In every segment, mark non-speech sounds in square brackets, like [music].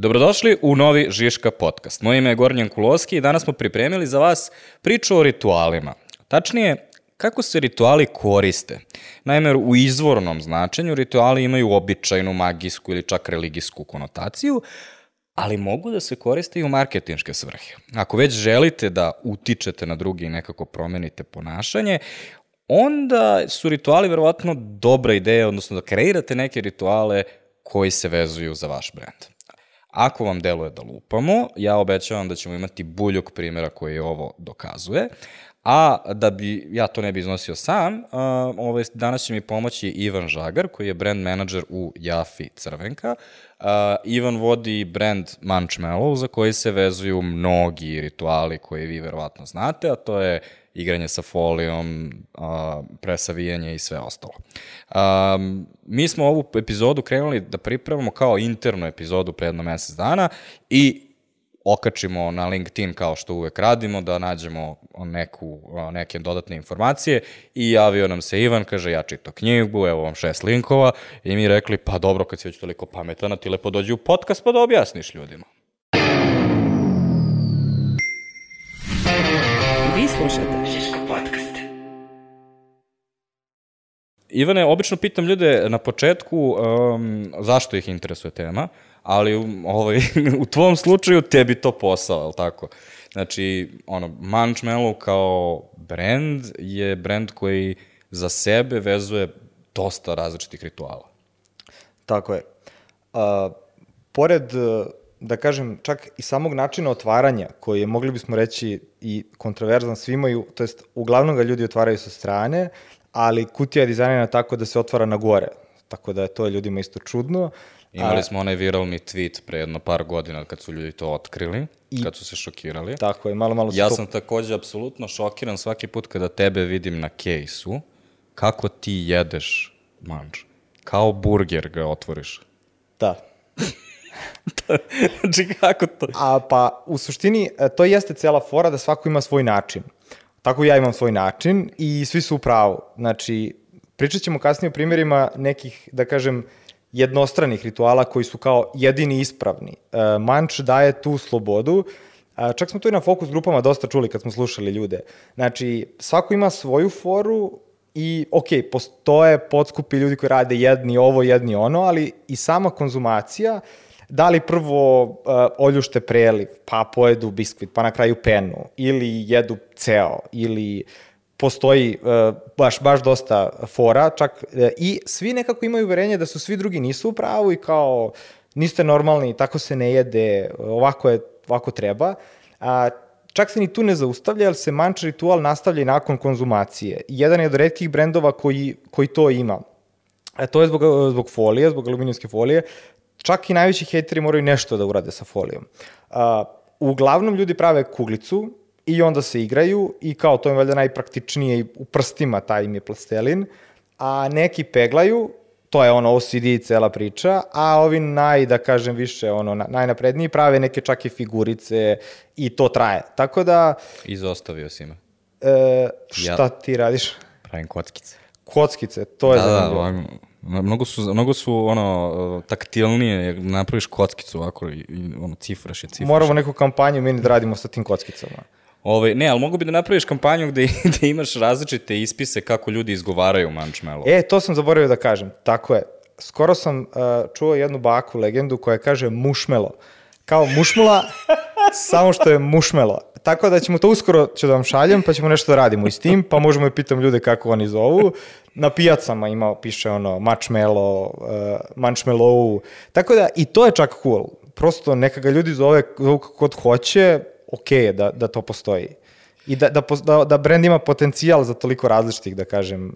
Dobrodošli u novi Žiška podcast. Moje ime je Gornjan Kuloski i danas smo pripremili za vas priču o ritualima. Tačnije, kako se rituali koriste. Naime, u izvornom značenju rituali imaju običajnu, magijsku ili čak religijsku konotaciju, ali mogu da se koriste i u marketinške svrhe. Ako već želite da utičete na drugi i nekako promenite ponašanje, onda su rituali verovatno dobra ideja, odnosno da kreirate neke rituale koji se vezuju za vaš brand. Ako vam deluje da lupamo, ja obećavam da ćemo imati buljog primjera koji ovo dokazuje, a da bi ja to ne bi iznosio sam, uh, ovaj, danas će mi pomoći Ivan Žagar, koji je brand manager u Jafi Crvenka. Uh, Ivan vodi brand Munchmallow, za koji se vezuju mnogi rituali koje vi verovatno znate, a to je igranje sa folijom, a, presavijanje i sve ostalo. A, mi smo ovu epizodu krenuli da pripremamo kao internu epizodu pre jedno mesec dana i okačimo na LinkedIn kao što uvek radimo, da nađemo neku, neke dodatne informacije i javio nam se Ivan, kaže ja čito knjigu, evo vam šest linkova i mi rekli pa dobro kad si već toliko pametan, ti lepo dođi u podcast pa da objasniš ljudima. Slušate Žiško podcast. Ivane, obično pitam ljude na početku um, zašto ih interesuje tema, ali u, ovaj, [laughs] u tvom slučaju tebi to posao, je li tako? Znači, ono, Munchmellow kao brand je brand koji za sebe vezuje dosta različitih rituala. Tako je. A, pored da kažem, čak i samog načina otvaranja, koji je, mogli bismo reći, i kontroverzan, svi imaju, to jest, uglavnom ga ljudi otvaraju sa strane, ali kutija je dizajnirana tako da se otvara na gore, tako da je to ljudima isto čudno. Imali smo onaj viralni tweet pre jedno par godina kad su ljudi to otkrili, I, kad su se šokirali. Tako je, malo, malo Ja to... sam takođe apsolutno šokiran svaki put kada tebe vidim na kejsu, kako ti jedeš manč. Kao burger ga otvoriš. Da. [laughs] [laughs] znači, kako to? A, pa, u suštini, e, to jeste cela fora da svako ima svoj način. Tako ja imam svoj način i svi su u pravu. Znači, pričat ćemo kasnije o primjerima nekih, da kažem, jednostranih rituala koji su kao jedini ispravni. E, Manč daje tu slobodu, a, čak smo to i na fokus grupama dosta čuli kad smo slušali ljude. Znači, svako ima svoju foru i, ok, postoje podskupi ljudi koji rade jedni ovo, jedni ono, ali i sama konzumacija uh, da li prvo uh, oljušte preliv, pa pojedu biskvit, pa na kraju penu, ili jedu ceo, ili postoji uh, baš, baš dosta fora, čak uh, i svi nekako imaju uverenje da su svi drugi nisu u pravu i kao niste normalni, tako se ne jede, ovako je, ovako treba. A, čak se ni tu ne zaustavlja, jer se manč ritual nastavlja i nakon konzumacije. Jedan je od redkih brendova koji, koji to ima. E, to je zbog, zbog folije, zbog aluminijske folije čak i najveći hejteri moraju nešto da urade sa folijom. Uh, uglavnom ljudi prave kuglicu i onda se igraju i kao to je valjda najpraktičnije i u prstima taj im je plastelin, a neki peglaju, to je ono OCD i cela priča, a ovi naj, da kažem više, ono, najnapredniji prave neke čak i figurice i to traje. Tako da... Izostavio si me. E, šta ja, ti radiš? Pravim kockice. Kockice, to je da, zanimljivo. Da, Mnogo su, mnogo su ono, taktilnije, napraviš kockicu ovako i, ono, cifraš je, cifraš. Moramo neku kampanju meni da radimo sa tim kockicama. Ove, ne, ali mogu bi da napraviš kampanju gde, [laughs] gde imaš različite ispise kako ljudi izgovaraju mančmelo. E, to sam zaboravio da kažem. Tako je. Skoro sam uh, čuo jednu baku legendu koja kaže mušmelo. Kao mušmula, samo što je mušmelo. Tako da ćemo to uskoro, ću da vam šaljem, pa ćemo nešto da radimo i s tim, pa možemo i pitam ljude kako oni zovu. Na pijacama ima, piše ono, marshmallow, uh, marshmallow. Tako da, i to je čak cool. Prosto neka ga ljudi zove, zovu kako hoće, ok je da, da to postoji. I da, da, da, da ima potencijal za toliko različitih, da kažem,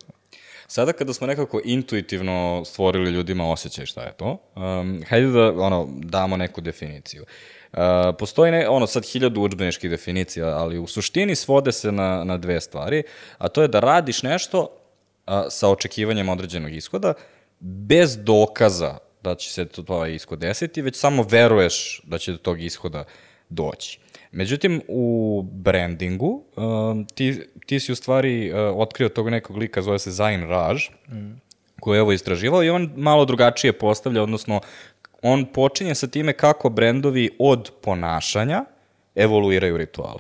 Sada kada smo nekako intuitivno stvorili ljudima osjećaj šta je to, um, hajde da ono, damo neku definiciju. Uh, postoji ne, ono sad hiljadu učbeničkih definicija, ali u suštini svode se na, na dve stvari, a to je da radiš nešto uh, sa očekivanjem određenog ishoda, bez dokaza da će se to, to ishod desiti, već samo veruješ da će do tog ishoda doći. Međutim, u brandingu uh, ti, ti si u stvari uh, otkrio tog nekog lika, zove se Zain Raj, mm. koji je ovo istraživao i on malo drugačije postavlja, odnosno on počinje sa time kako brendovi od ponašanja evoluiraju rituale.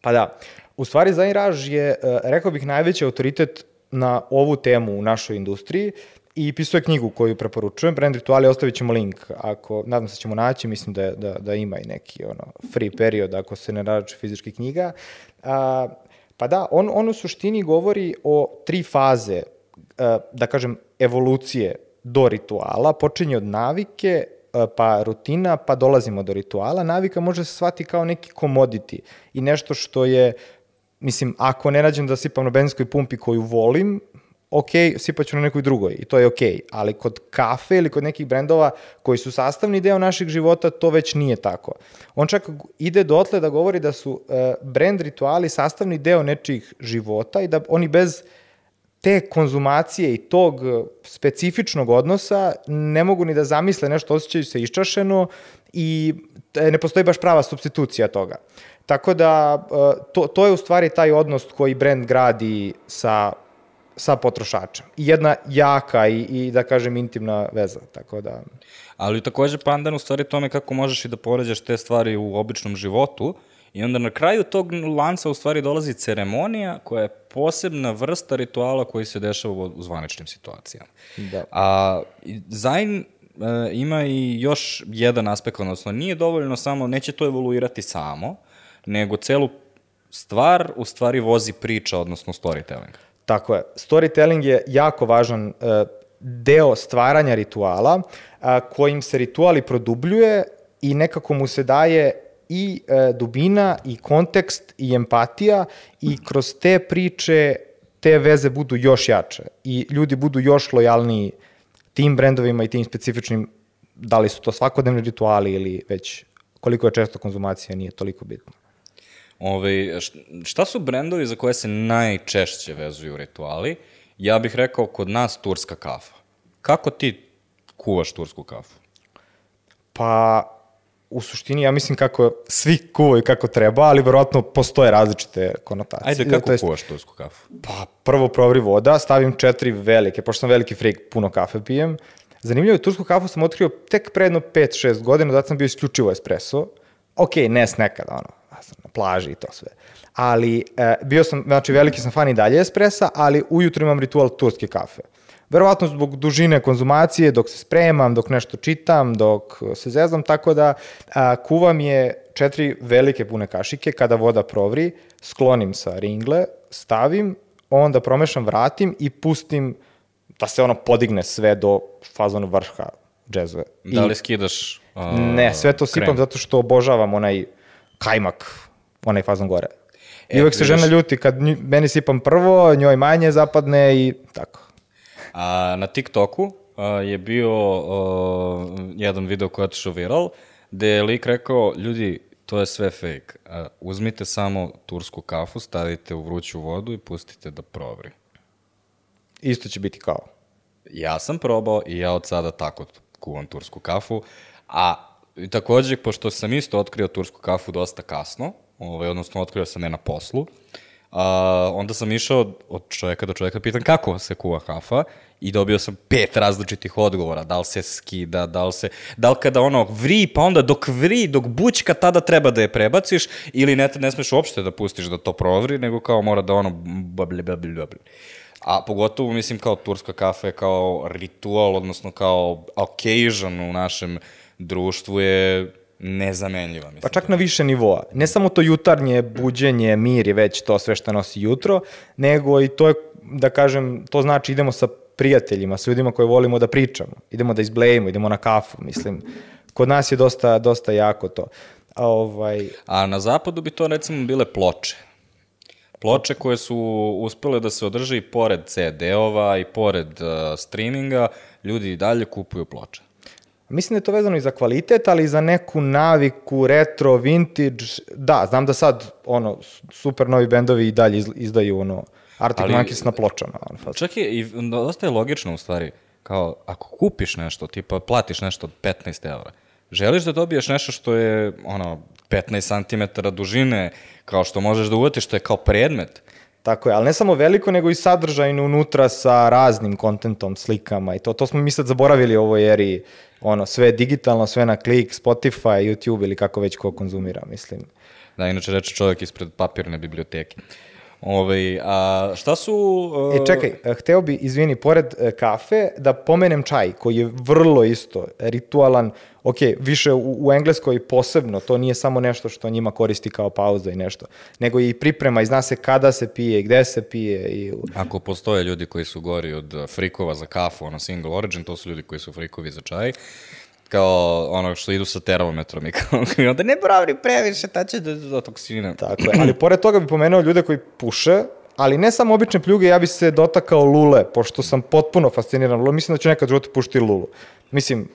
Pa da, u stvari Zain Raž je, e, rekao bih, najveći autoritet na ovu temu u našoj industriji i pisao je knjigu koju preporučujem, Brand Rituali, ostavit ćemo link, ako, nadam se da ćemo naći, mislim da, da, da ima i neki ono, free period ako se ne rađe fizički knjiga. A, pa da, on, on u suštini govori o tri faze, a, da kažem, evolucije do rituala, počinje od navike, a, pa rutina, pa dolazimo do rituala. Navika može se shvati kao neki commodity i nešto što je mislim, ako ne nađem da sipam na benzinskoj pumpi koju volim, ok, sipaću na nekoj drugoj i to je ok, ali kod kafe ili kod nekih brendova koji su sastavni deo našeg života, to već nije tako. On čak ide dotle da govori da su uh, brand rituali sastavni deo nečijih života i da oni bez te konzumacije i tog specifičnog odnosa ne mogu ni da zamisle nešto, osjećaju se iščašeno i e, ne postoji baš prava substitucija toga. Tako da, e, to, to je u stvari taj odnos koji brand gradi sa sa potrošačem. I jedna jaka i, i da kažem intimna veza, tako da... Ali takođe pandan u stvari tome kako možeš i da poređaš te stvari u običnom životu i onda na kraju tog lanca u stvari dolazi ceremonija koja je posebna vrsta rituala koji se dešava u zvaničnim situacijama. Da. A Zain e, ima i još jedan aspekt, odnosno nije dovoljno samo, neće to evoluirati samo, nego celu stvar u stvari vozi priča, odnosno storytelling. Tako je. Storytelling je jako važan uh, deo stvaranja rituala, uh, kojim se rituali produbljuje i nekako mu se daje i uh, dubina, i kontekst, i empatija i kroz te priče te veze budu još jače i ljudi budu još lojalniji tim brendovima i tim specifičnim, da li su to svakodnevni rituali ili već koliko je često konzumacija nije toliko bitno. Ove, šta su brendovi za koje se najčešće vezuju rituali? Ja bih rekao kod nas turska kafa. Kako ti kuvaš tursku kafu? Pa, u suštini, ja mislim kako svi kuvaju kako treba, ali verovatno postoje različite konotacije. Ajde, kako jest, kuvaš tursku kafu? Pa, prvo provri voda, stavim četiri velike, pošto sam veliki frik, puno kafe pijem. Zanimljivo je, tursku kafu sam otkrio tek pre jedno 5-6 godina, da sam bio isključivo espresso. Ok, nes nekada, ono, sam na plaži i to sve. Ali e, bio sam, znači veliki sam fan i dalje espresa, ali ujutro imam ritual turske kafe. Verovatno zbog dužine konzumacije, dok se spremam, dok nešto čitam, dok se zezam, tako da a, kuvam je četiri velike pune kašike, kada voda provri, sklonim sa ringle, stavim, onda promešam, vratim i pustim da se ono podigne sve do fazona vrha džezve. Da li skidaš uh, Ne, sve to sipam krem. zato što obožavam onaj kajmak, onaj fazon gore. E, I uvek se žena ljuti kad meni sipam prvo, njoj manje zapadne i tako. A, na TikToku a, je bio a, jedan video koji je otišao viral, gde je lik rekao, ljudi, to je sve fake. A, uzmite samo tursku kafu, stavite u vruću vodu i pustite da provri. Isto će biti kao. Ja sam probao i ja od sada tako kuvam tursku kafu, a I takođe, pošto sam isto otkrio tursku kafu dosta kasno, ovaj, odnosno otkrio sam ne na poslu, a, onda sam išao od čoveka do čoveka, pitan kako se kuva kafa i dobio sam pet različitih odgovora, da li se skida, da li se, da li kada ono vri, pa onda dok vri, dok bućka, tada treba da je prebaciš ili ne, ne smeš uopšte da pustiš da to provri, nego kao mora da ono babli, babli, babli. A pogotovo, mislim, kao turska kafa je kao ritual, odnosno kao occasion u našem društvu je nezamenljiva. Mislim. Pa čak na više nivoa. Ne samo to jutarnje buđenje, mir je već to sve što nosi jutro, nego i to je, da kažem, to znači idemo sa prijateljima, sa ljudima koje volimo da pričamo, idemo da izblejimo, idemo na kafu, mislim. Kod nas je dosta, dosta jako to. A, ovaj... A na zapadu bi to recimo bile ploče. Ploče koje su uspele da se održe i pored CD-ova i pored uh, streaminga, ljudi i dalje kupuju ploče. Mislim da je to vezano i za kvalitet, ali i za neku naviku, retro, vintage. Da, znam da sad ono, super novi bendovi i dalje izdaju ono, Arctic ali, Monkeys na pločama. Ono, čak je, i dosta je logično u stvari, kao ako kupiš nešto, tipa platiš nešto od 15 evra, želiš da dobiješ nešto što je ono 15 cm dužine, kao što možeš da uvatiš, što je kao predmet, Tako je, ali ne samo veliko, nego i sadržajno unutra sa raznim kontentom, slikama i to. To smo mi sad zaboravili u ovoj eri, ono, sve je digitalno, sve na klik, Spotify, YouTube ili kako već ko konzumira, mislim. Da, inače reče čovjek ispred papirne biblioteke. Ove, a šta su... Uh, E, čekaj, e, hteo bi, izvini, pored e, kafe, da pomenem čaj, koji je vrlo isto ritualan, ok, više u, u Engleskoj posebno, to nije samo nešto što njima koristi kao pauza i nešto, nego i priprema i zna se kada se pije i gde se pije i... Ako postoje ljudi koji su gori od uh, frikova za kafu, ono single origin, to su ljudi koji su frikovi za čaj kao ono što idu sa termometrom i [laughs] kao, i onda ne bravi previše, ta će do, do toksina. Tako je, ali pored toga bi pomenuo ljude koji puše, ali ne samo obične pljuge, ja bi se dotakao lule, pošto sam potpuno fasciniran lule, mislim da ću nekad u životu pušiti lulu. Mislim,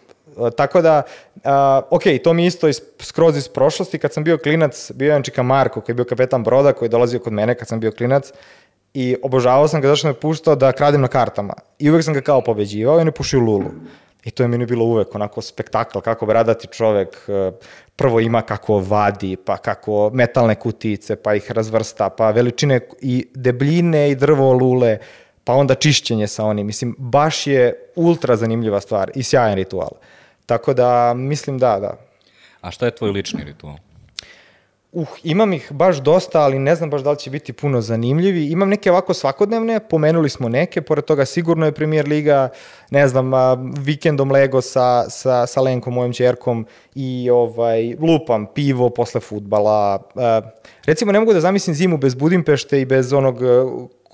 tako da, a, ok, to mi isto iz, skroz iz prošlosti, kad sam bio klinac, bio je čika Marko, koji je bio kapetan broda, koji je dolazio kod mene kad sam bio klinac, i obožavao sam ga zašto me puštao da kradem na kartama. I uvek sam ga kao pobeđivao i on je pušio lulu. I to je meni bilo uvek onako spektakl, kako bradati čovek e, prvo ima kako vadi, pa kako metalne kutice, pa ih razvrsta, pa veličine i debljine i drvo lule, pa onda čišćenje sa onim. Mislim, baš je ultra zanimljiva stvar i sjajan ritual. Tako da, mislim da, da. A šta je tvoj lični ritual? Uh, imam ih baš dosta, ali ne znam baš da li će biti puno zanimljivi. Imam neke ovako svakodnevne, pomenuli smo neke, pored toga sigurno je Premier Liga, ne znam, a, vikendom Lego sa, sa, sa Lenkom, mojom čerkom i ovaj, lupam pivo posle futbala. A, recimo, ne mogu da zamislim zimu bez Budimpešte i bez onog a,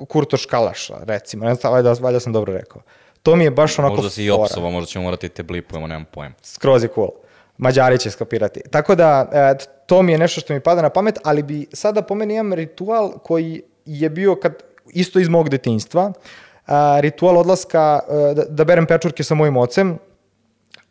Kurtoš Kalaša, recimo. Ne znam, valjda, valjda sam dobro rekao. To mi je baš onako Možda si i opsova, možda ćemo morati te blipujemo, nemam pojem. Skroz je cool. Mađari će skapirati. Tako da, e, to mi je nešto što mi pada na pamet, ali bi sada po meni imam ritual koji je bio kad, isto iz mog detinjstva, a, ritual odlaska e, da, da berem pečurke sa mojim ocem,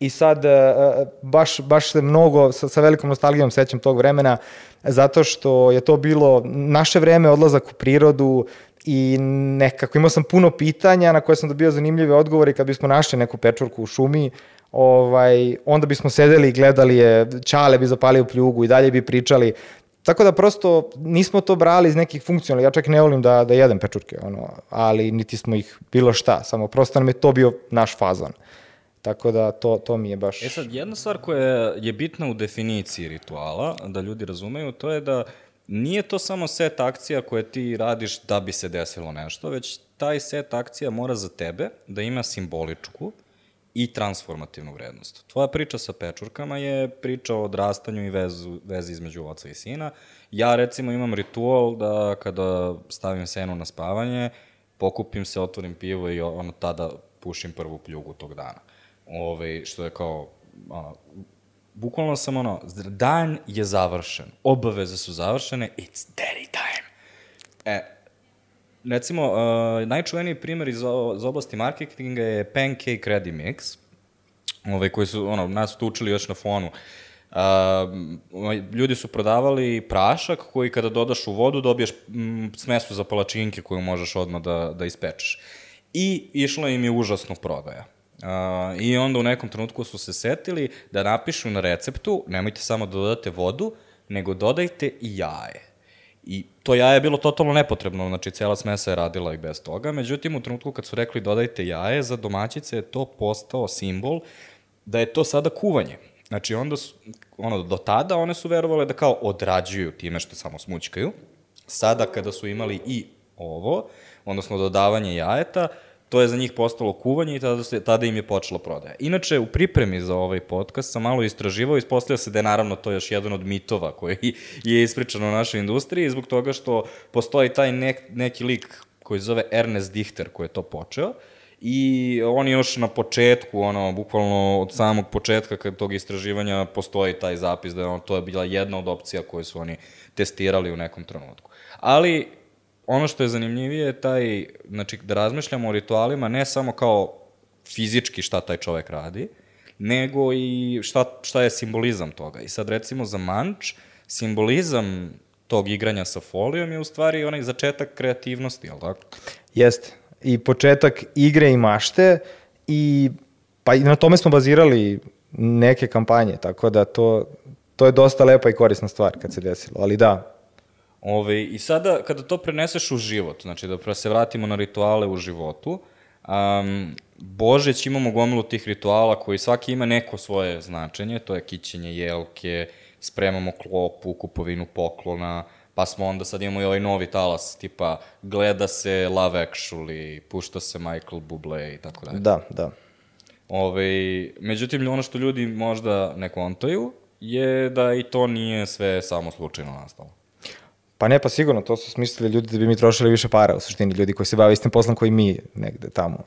I sad, e, baš, baš se mnogo, sa, sa velikom nostalgijom sećam tog vremena, zato što je to bilo naše vreme, odlazak u prirodu i nekako imao sam puno pitanja na koje sam dobio zanimljive odgovore i kad bismo našli neku pečurku u šumi, ovaj, onda bismo sedeli i gledali je, Čale bi zapalio pljugu i dalje bi pričali. Tako da prosto nismo to brali iz nekih funkcionalnih, ja čak ne volim da, da jedem pečurke, ono, ali niti smo ih bilo šta, samo prosto nam je to bio naš fazon. Tako da to, to mi je baš... E sad, jedna stvar koja je bitna u definiciji rituala, da ljudi razumeju, to je da nije to samo set akcija koje ti radiš da bi se desilo nešto, već taj set akcija mora za tebe da ima simboličku i transformativnu vrednost. Tvoja priča sa pečurkama je priča o odrastanju i vezu, vezi između oca i sina. Ja recimo imam ritual da kada stavim senu na spavanje, pokupim se, otvorim pivo i ono tada pušim prvu pljugu tog dana. Ove, što je kao, ono, bukvalno sam ono, dan je završen, obaveze su završene, it's daddy time. E, recimo, uh, najčuveniji primjer iz, iz oblasti marketinga je Pancake Ready Mix, ovaj, koji su, ono, nas tu učili još na fonu. Uh, ljudi su prodavali prašak koji kada dodaš u vodu dobiješ mm, smesu za palačinke koju možeš odmah da, da ispečeš. I išlo im je užasno prodaja. Uh, I onda u nekom trenutku su se setili da napišu na receptu, nemojte samo da dodate vodu, nego dodajte i jaje. I to jaje je bilo totalno nepotrebno, znači cijela smesa je radila i bez toga, međutim u trenutku kad su rekli dodajte jaje, za domaćice je to postao simbol da je to sada kuvanje. Znači onda su, ono, do tada one su verovale da kao odrađuju time što samo smućkaju. Sada kada su imali i ovo, odnosno dodavanje jajeta, to je za njih postalo kuvanje i tada, se, tada im je počela prodaja. Inače, u pripremi za ovaj podcast sam malo istraživao i ispostavio se da je naravno to još jedan od mitova koji [laughs] je ispričan u našoj industriji zbog toga što postoji taj nek, neki lik koji se zove Ernest Dichter koji je to počeo i on još na početku, ono, bukvalno od samog početka kad tog istraživanja postoji taj zapis da je on, to je bila jedna od opcija koju su oni testirali u nekom trenutku. Ali ono što je zanimljivije je taj, znači da razmišljamo o ritualima ne samo kao fizički šta taj čovek radi, nego i šta, šta je simbolizam toga. I sad recimo za manč, simbolizam tog igranja sa folijom je u stvari onaj začetak kreativnosti, jel tako? Jeste. I početak igre i mašte i pa i na tome smo bazirali neke kampanje, tako da to, to je dosta lepa i korisna stvar kad se desilo, ali da, Ove, I sada, kada to preneseš u život, znači da se vratimo na rituale u životu, um, Božeć imamo gomilu tih rituala koji svaki ima neko svoje značenje, to je kićenje jelke, spremamo klopu, kupovinu poklona, pa smo onda sad imamo i ovaj novi talas, tipa gleda se Love Actually, pušta se Michael Bublé i tako dalje. Da, da. Ove, međutim, ono što ljudi možda ne kontaju je da i to nije sve samo slučajno nastalo. Pa ne, pa sigurno, to su smislili ljudi da bi mi trošili više para, u suštini, ljudi koji se bave istim poslom koji mi negde tamo.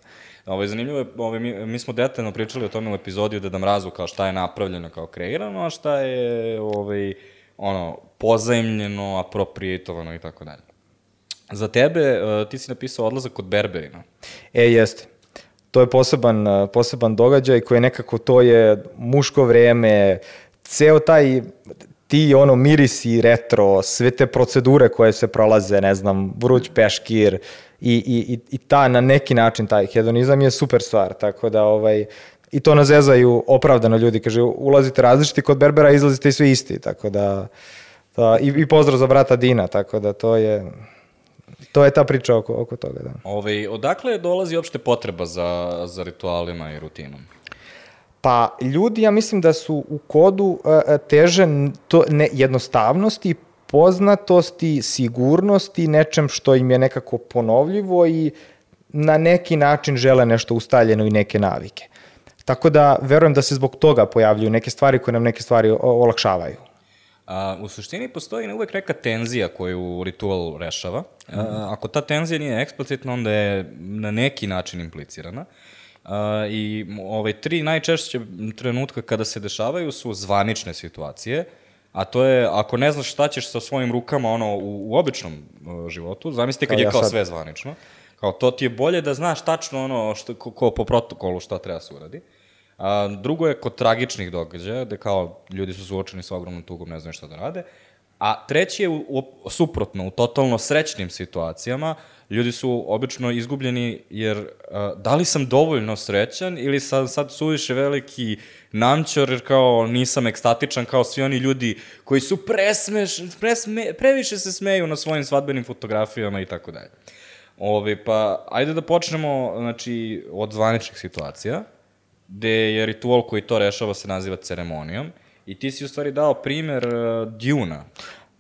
Ovo, je zanimljivo ovo, mi, mi smo detaljno pričali o tome u epizodi u Deda Mrazu, kao šta je napravljeno, kao kreirano, a šta je ovaj, ono, pozajemljeno, aproprijetovano i tako dalje. Za tebe, uh, ti si napisao odlazak kod Berberina. E, jeste. To je poseban, uh, poseban događaj koji je nekako, to je muško vreme, ceo taj, ti ono mirisi retro, sve te procedure koje se prolaze, ne znam, vruć peškir i, i, i ta na neki način taj hedonizam je super stvar, tako da ovaj, i to nazezaju opravdano ljudi, kaže ulazite različiti kod Berbera, izlazite i svi isti, tako da, da i, i pozdrav za brata Dina, tako da to je to je ta priča oko, oko toga, da. Ove, ovaj, odakle dolazi uopšte potreba za, za ritualima i rutinom? Pa ljudi, ja mislim da su u kodu uh, teže to, ne, jednostavnosti, poznatosti, sigurnosti, nečem što im je nekako ponovljivo i na neki način žele nešto ustaljeno i neke navike. Tako da verujem da se zbog toga pojavljuju neke stvari koje nam neke stvari olakšavaju. A, u suštini postoji uvek neka tenzija koju ritual rešava. A, mhm. ako ta tenzija nije eksplicitna, onda je na neki način implicirana. I ove tri najčešće trenutka kada se dešavaju su zvanične situacije, a to je ako ne znaš šta ćeš sa svojim rukama ono u, u običnom uh, životu, zamislite kad kao je kao sad... sve zvanično, kao to ti je bolje da znaš tačno ono što, ko, ko po protokolu šta treba se uradi. A, drugo je kod tragičnih događaja, gde kao ljudi su suočeni sa ogromnom tugom, ne znaju šta da rade. A treći je u, u, suprotno, u totalno srećnim situacijama, ljudi su obično izgubljeni jer a, da li sam dovoljno srećan ili sam sad suviše veliki namćor jer kao nisam ekstatičan kao svi oni ljudi koji su presmeš, presme, previše se smeju na svojim svadbenim fotografijama i tako dalje. Ove, pa, ajde da počnemo, znači, od zvaničnih situacija gde je ritual koji to rešava se naziva ceremonijom. I ti si u stvari dao primer uh, Duna.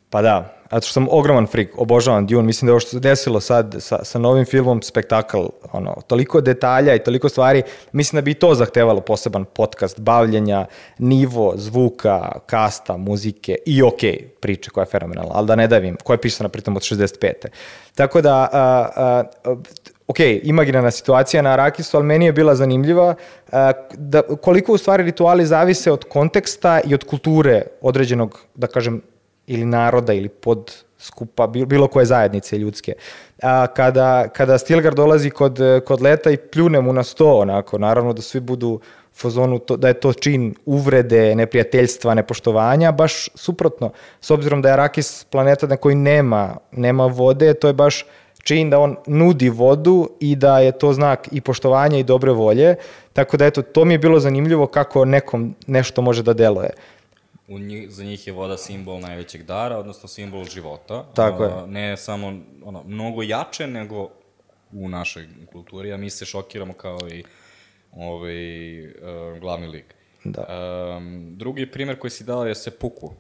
Pa da, zato što sam ogroman freak, obožavam Dune, mislim da je ovo što se desilo sad sa, sa novim filmom spektakl, ono, toliko detalja i toliko stvari, mislim da bi to zahtevalo poseban podcast bavljenja, nivo, zvuka, kasta, muzike i ok, priče koja je fenomenalna, ali da ne davim, koja je pisana pritom od 65. Tako da, a, a, ok, imaginarna situacija na Arakisu, ali meni je bila zanimljiva da, koliko u stvari rituali zavise od konteksta i od kulture određenog, da kažem, ili naroda ili pod skupa bilo koje zajednice ljudske. A, kada, kada Stilgar dolazi kod, kod leta i pljune mu na sto, onako, naravno da svi budu fazonu to, da je to čin uvrede, neprijateljstva, nepoštovanja, baš suprotno. S obzirom da je Arakis planeta na koji nema, nema vode, to je baš čin da on nudi vodu i da je to znak i poštovanja i dobre volje. Tako da eto, to mi je bilo zanimljivo kako nekom nešto može da deluje. U njih, za njih je voda simbol najvećeg dara, odnosno simbol života. Tako je. Ne samo ono, mnogo jače nego u našoj kulturi, a mi se šokiramo kao i ovaj, uh, glavni lik. Da. Um, drugi primer koji si dao je sepuku.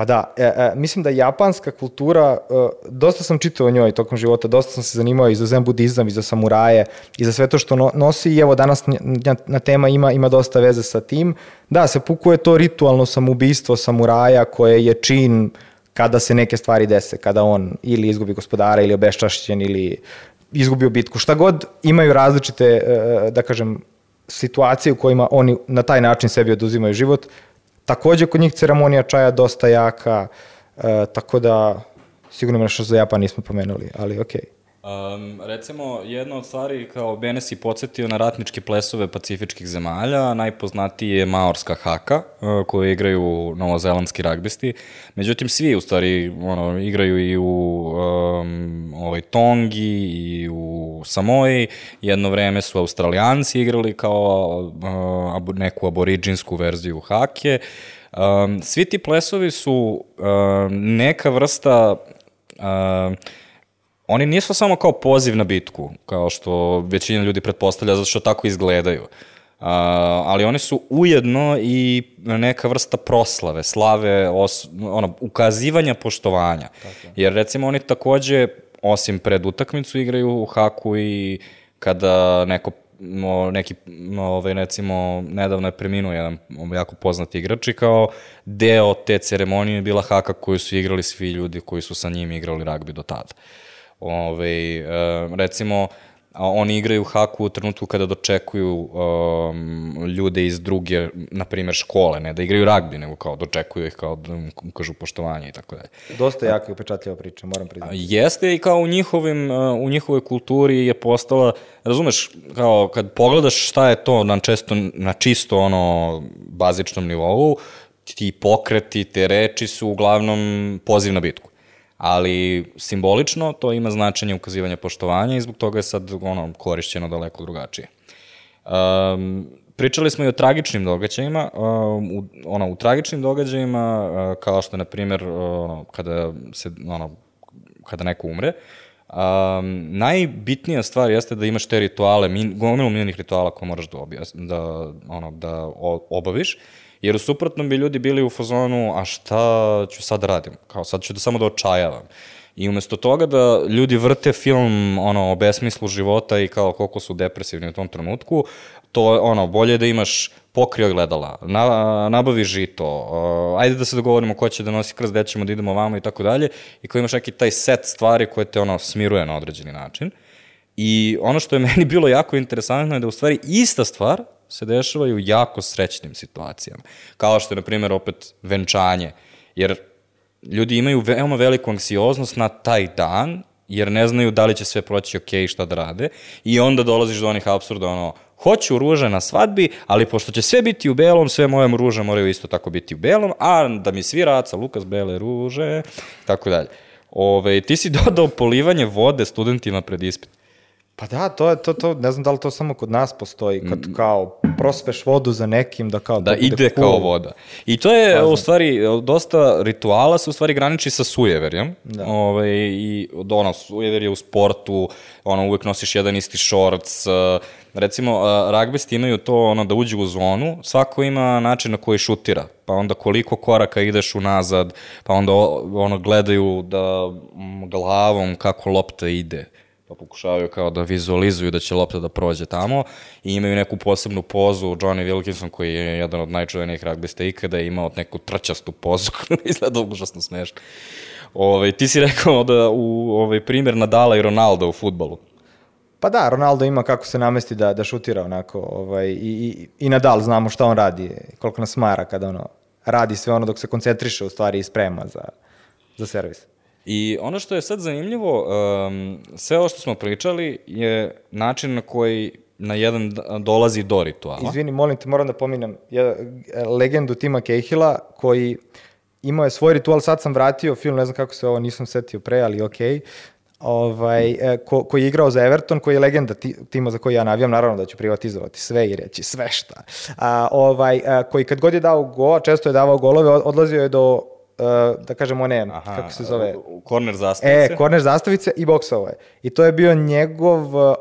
Pa da, e, e, mislim da japanska kultura, e, dosta sam čitao o njoj tokom života, dosta sam se zanimao i za zen budizam, i za samuraje, i za sve to što no, nosi i evo danas na, na tema ima, ima dosta veze sa tim. Da, se pukuje to ritualno samoubistvo samuraja koje je čin kada se neke stvari dese, kada on ili izgubi gospodara ili obeščašćen ili izgubio bitku. Šta god imaju različite, e, da kažem, situacije u kojima oni na taj način sebi oduzimaju život, Takođe, kod njih ceremonija čaja dosta jaka, e, tako da sigurno nešto za Japan nismo pomenuli, ali okej. Okay. Um, recimo, jedna od stvari kao Bene si podsjetio na ratničke plesove pacifičkih zemalja, najpoznatiji je maorska haka, uh, koju igraju novozelandski ragbisti. Međutim, svi u stvari ono, igraju i u um, ovoj Tongi i u Samoji. Jedno vreme su australijanci igrali kao uh, neku aboriđinsku verziju hake. Um, svi ti plesovi su um, neka vrsta uh, oni nisu samo kao poziv na bitku, kao što većina ljudi pretpostavlja, zato što tako izgledaju. Uh, ali oni su ujedno i neka vrsta proslave, slave, os, ono, ukazivanja poštovanja. Tako. Jer recimo oni takođe, osim pred utakmicu, igraju u haku i kada neko no, neki, no, ovaj, recimo, nedavno je preminuo jedan jako poznati igrač i kao deo te ceremonije je bila haka koju su igrali svi ljudi koji su sa njim igrali ragbi do tada. Ove, ovaj, e, recimo, oni igraju haku u trenutku kada dočekuju um, ljude iz druge, na primjer, škole, ne da igraju ragbi, nego kao dočekuju ih kao da im kažu poštovanje i tako dalje. Dosta jaka i upečatljiva priča, moram priznati. Jeste i kao u njihovim, uh, u njihovoj kulturi je postala, razumeš, kao kad pogledaš šta je to na često, na čisto ono bazičnom nivou, ti pokreti, te reči su uglavnom poziv na bitku ali simbolično to ima značenje ukazivanja poštovanja i zbog toga je sad ono, korišćeno daleko drugačije. Um, pričali smo i o tragičnim događajima, um, u, ono, u tragičnim događajima, uh, kao što na primjer, ono, kada, se, ono, kada neko umre, Um, najbitnija stvar jeste da imaš te rituale, min, gomilu minjenih rituala koje moraš da, objas, da, ono, da obaviš Jer u suprotnom bi ljudi bili u fazonu, a šta ću sad radim? Kao sad ću da samo da očajavam. I umesto toga da ljudi vrte film ono, o besmislu života i kao koliko su depresivni u tom trenutku, to ono, bolje da imaš pokrio gledala, na, nabavi žito, uh, ajde da se dogovorimo ko će da nosi krst, gde ćemo da idemo vamo i tako dalje, i ko imaš neki taj set stvari koje te ono smiruje na određeni način. I ono što je [laughs] meni bilo jako interesantno je da u stvari ista stvar se dešavaju u jako srećnim situacijama. Kao što je, na primjer, opet venčanje. Jer ljudi imaju veoma veliku anksioznost na taj dan, jer ne znaju da li će sve proći ok i šta da rade. I onda dolaziš do onih absurda, ono, hoću ruže na svadbi, ali pošto će sve biti u belom, sve moje ruže moraju isto tako biti u belom, a da mi svi raca, Lukas bele ruže, tako dalje. Ove, ti si [laughs] dodao polivanje vode studentima pred ispit. Pa da, to je to, to, ne znam da li to samo kod nas postoji, kad mm. kao prospeš vodu za nekim da kao... Da, da ide cool. kao voda. I to je Pazno. u stvari, dosta rituala se u stvari graniči sa sujeverjem. Da. Ove, ovaj, I ono, sujever je u sportu, ono, uvek nosiš jedan isti šorc, recimo, ragbisti imaju to ono, da uđu u zonu, svako ima način na koji šutira, pa onda koliko koraka ideš unazad, pa onda ono, gledaju da glavom kako lopta ide pa pokušavaju kao da vizualizuju da će lopta da prođe tamo i imaju neku posebnu pozu, Johnny Wilkinson koji je jedan od najčuvenijih ragbista ikada je imao neku trčastu pozu [laughs] koja izgleda užasno smešno. Ove, ovaj, ti si rekao da u ovaj, primjer Nadala i Ronaldo u futbalu. Pa da, Ronaldo ima kako se namesti da, da šutira onako, ovaj, i, i, i Nadal znamo šta on radi, koliko nas mara kada ono radi sve ono dok se koncentriše u stvari i sprema za, za servis. I ono što je sad zanimljivo, um, sve ovo što smo pričali je način na koji na jedan dolazi do rituala. Izvini, molim te, moram da pominem je, legendu Tima Cahilla koji imao je svoj ritual, sad sam vratio film, ne znam kako se ovo, nisam setio pre, ali okej. Okay ovaj, e, ko, koji je igrao za Everton, koji je legenda tima za koji ja navijam, naravno da ću privatizovati sve i reći sve šta. A, ovaj, a, koji kad god je dao go, često je davao golove, odlazio je do da kažem one, Aha, kako se zove? Korner zastavice. E, korner zastavice i boksovo je. I to je bio njegov uh,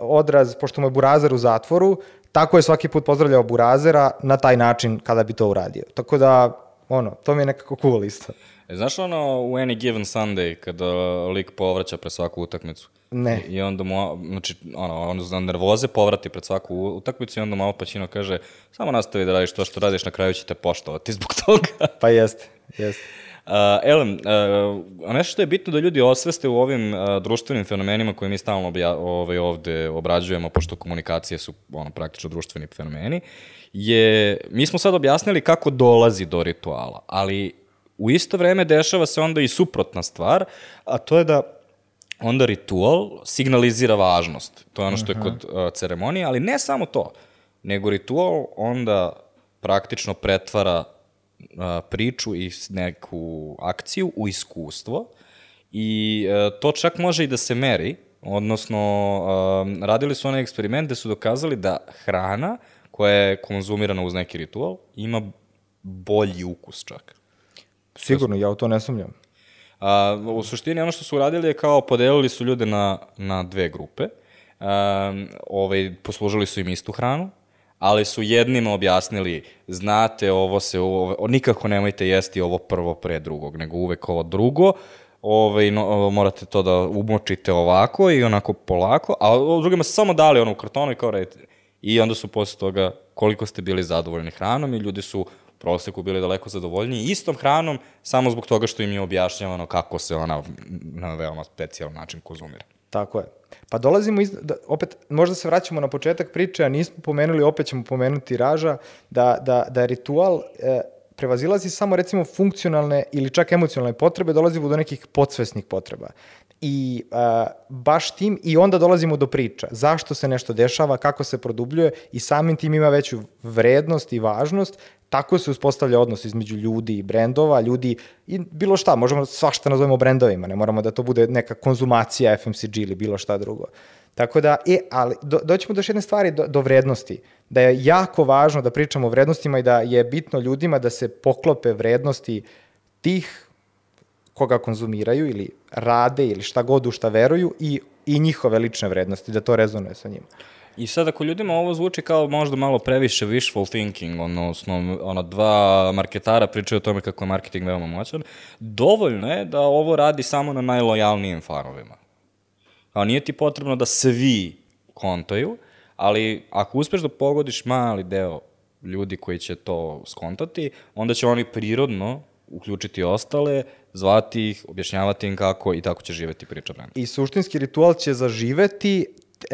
odraz, pošto mu je Burazer u zatvoru, tako je svaki put pozdravljao Burazera na taj način kada bi to uradio. Tako da, ono, to mi je nekako cool isto. E, znaš ono u Any Given Sunday kada lik povraća pre svaku utakmicu? Ne. I onda mu, znači, ono, on za nervoze povrati pred svaku utakmicu i onda malo paćino kaže samo nastavi da radiš to što radiš, na kraju će te poštovati zbog [laughs] toga. pa jeste, jeste. Uh, Elem, uh, nešto što je bitno da ljudi osveste u ovim uh, društvenim fenomenima koje mi stalno obja, ovaj, ovde obrađujemo, pošto komunikacije su ono, praktično društveni fenomeni, je, mi smo sad objasnili kako dolazi do rituala, ali u isto vreme dešava se onda i suprotna stvar, a to je da onda ritual signalizira važnost. To je ono što je kod uh, ceremonije, ali ne samo to, nego ritual onda praktično pretvara uh, priču i neku akciju u iskustvo i uh, to čak može i da se meri, odnosno uh, radili su onaj eksperiment gde su dokazali da hrana koja je konzumirana uz neki ritual ima bolji ukus čak. Sigurno, ja u to ne sumnjam. A, u suštini ono što su uradili je kao podelili su ljude na, na dve grupe. A, ovaj, poslužili su im istu hranu, ali su jednima objasnili, znate, ovo se, ovo, nikako nemojte jesti ovo prvo pre drugog, nego uvek ovo drugo, ovaj, no, morate to da umočite ovako i onako polako, a drugima su samo dali ono u kartonu i kao redite. I onda su posle toga koliko ste bili zadovoljni hranom i ljudi su proseku bili daleko zadovoljniji istom hranom, samo zbog toga što im je objašnjavano kako se ona na veoma specijalan način konzumira. Tako je. Pa dolazimo, iz, da, opet, možda se vraćamo na početak priče, a nismo pomenuli, opet ćemo pomenuti Raža, da, da, da ritual e, prevazilazi samo recimo funkcionalne ili čak emocionalne potrebe, dolazimo do nekih podsvesnih potreba. I a, baš tim, i onda dolazimo do priča. Zašto se nešto dešava, kako se produbljuje i samim tim ima veću vrednost i važnost, tako se uspostavlja odnos između ljudi i brendova, ljudi i bilo šta, možemo svašta nazovemo brendovima, ne moramo da to bude neka konzumacija FMCG ili bilo šta drugo. Tako da, e, ali do, doćemo do još jedne stvari, do, do vrednosti. Da je jako važno da pričamo o vrednostima i da je bitno ljudima da se poklope vrednosti tih koga konzumiraju ili rade ili šta god u šta veruju i, i njihove lične vrednosti, da to rezonuje sa njima. I sad ako ljudima ovo zvuči kao možda malo previše wishful thinking, odnosno ona dva marketara pričaju o tome kako je marketing veoma moćan, dovoljno je da ovo radi samo na najlojalnijim fanovima. Kao nije ti potrebno da svi kontaju, ali ako uspeš da pogodiš mali deo ljudi koji će to skontati, onda će oni prirodno uključiti ostale, zvati ih, objašnjavati im kako i tako će živeti priča brenda. I suštinski ritual će zaživeti,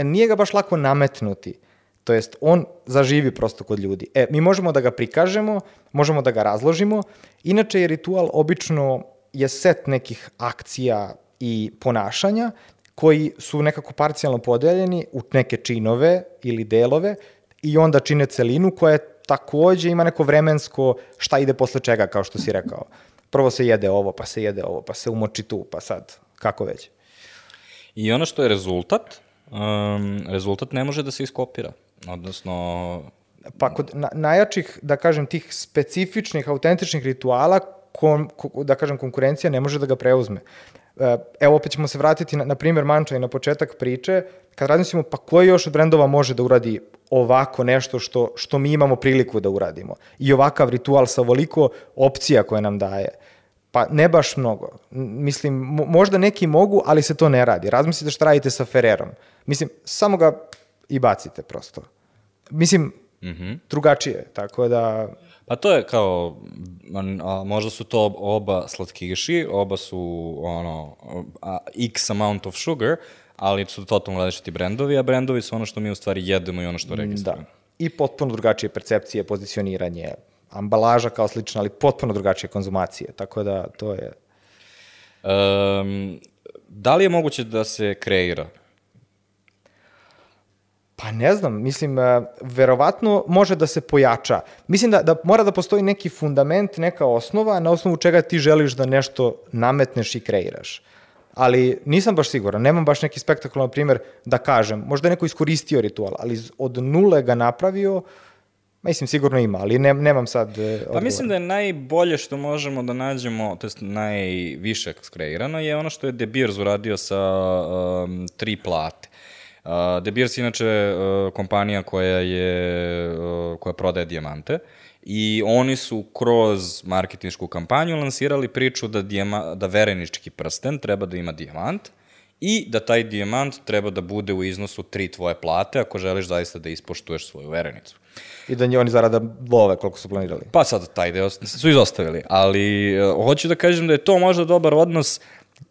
nije ga baš lako nametnuti. To jest, on zaživi prosto kod ljudi. E, mi možemo da ga prikažemo, možemo da ga razložimo. Inače je ritual obično je set nekih akcija i ponašanja koji su nekako parcijalno podeljeni u neke činove ili delove i onda čine celinu koja takođe ima neko vremensko šta ide posle čega, kao što si rekao. Prvo se jede ovo, pa se jede ovo, pa se umoči tu, pa sad, kako već. I ono što je rezultat, um, rezultat ne može da se iskopira. Odnosno... Pa kod na, najjačih, da kažem, tih specifičnih, autentičnih rituala, kon, ko, da kažem, konkurencija ne može da ga preuzme. E, evo opet ćemo se vratiti na, na primjer Manča i na početak priče, kad razmislimo pa koji još od brendova može da uradi ovako nešto što, što mi imamo priliku da uradimo. I ovakav ritual sa ovoliko opcija koje nam daje. Pa ne baš mnogo. Mislim, možda neki mogu, ali se to ne radi. Razmislite šta radite sa Ferrerom. Mislim, samo ga i bacite prosto. Mislim, mm -hmm. drugačije, tako da... Pa to je kao, a, možda su to oba slatkiši, oba su ono, a, x amount of sugar, ali su totalno različiti brendovi, a brendovi su ono što mi u stvari jedemo i ono što registrujemo. Da. I potpuno drugačije percepcije, pozicioniranje, ambalaža kao slična, ali potpuno drugačije konzumacije, tako da to je... Um, da li je moguće da se kreira Pa ne znam, mislim, e, verovatno može da se pojača. Mislim da, da mora da postoji neki fundament, neka osnova na osnovu čega ti želiš da nešto nametneš i kreiraš. Ali nisam baš siguran, nemam baš neki spektakularan primer da kažem. Možda je neko iskoristio ritual, ali od nule ga napravio, Mislim, sigurno ima, ali ne, nemam sad e, odgovor. Pa mislim da je najbolje što možemo da nađemo, to je najviše skreirano, je ono što je De Beers uradio sa um, tri plate. Uh, De Beers inače uh, kompanija koja je uh, koja prodaje dijamante i oni su kroz marketinšku kampanju lansirali priču da, dijama, da verenički prsten treba da ima dijamant i da taj dijamant treba da bude u iznosu tri tvoje plate ako želiš zaista da ispoštuješ svoju verenicu. I da oni zarada love koliko su planirali. Pa sad taj deo su izostavili, ali uh, hoću da kažem da je to možda dobar odnos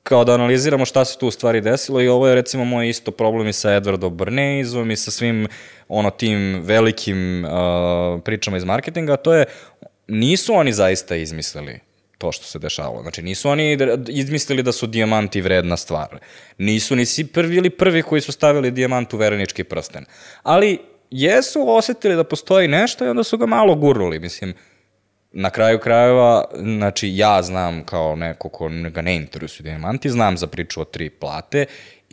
kao da analiziramo šta se tu u stvari desilo i ovo je recimo moj isto problem i sa Edwardom Bernays-om i sa svim ono tim velikim uh, pričama iz marketinga, to je nisu oni zaista izmislili to što se dešavalo. Znači, nisu oni izmislili da su dijamanti vredna stvar. Nisu ni si prvi ili prvi koji su stavili dijamant u verenički prsten. Ali jesu osetili da postoji nešto i onda su ga malo gurnuli. Mislim, na kraju krajeva, znači ja znam kao neko ko ga ne interesuju dijamanti, znam za priču o tri plate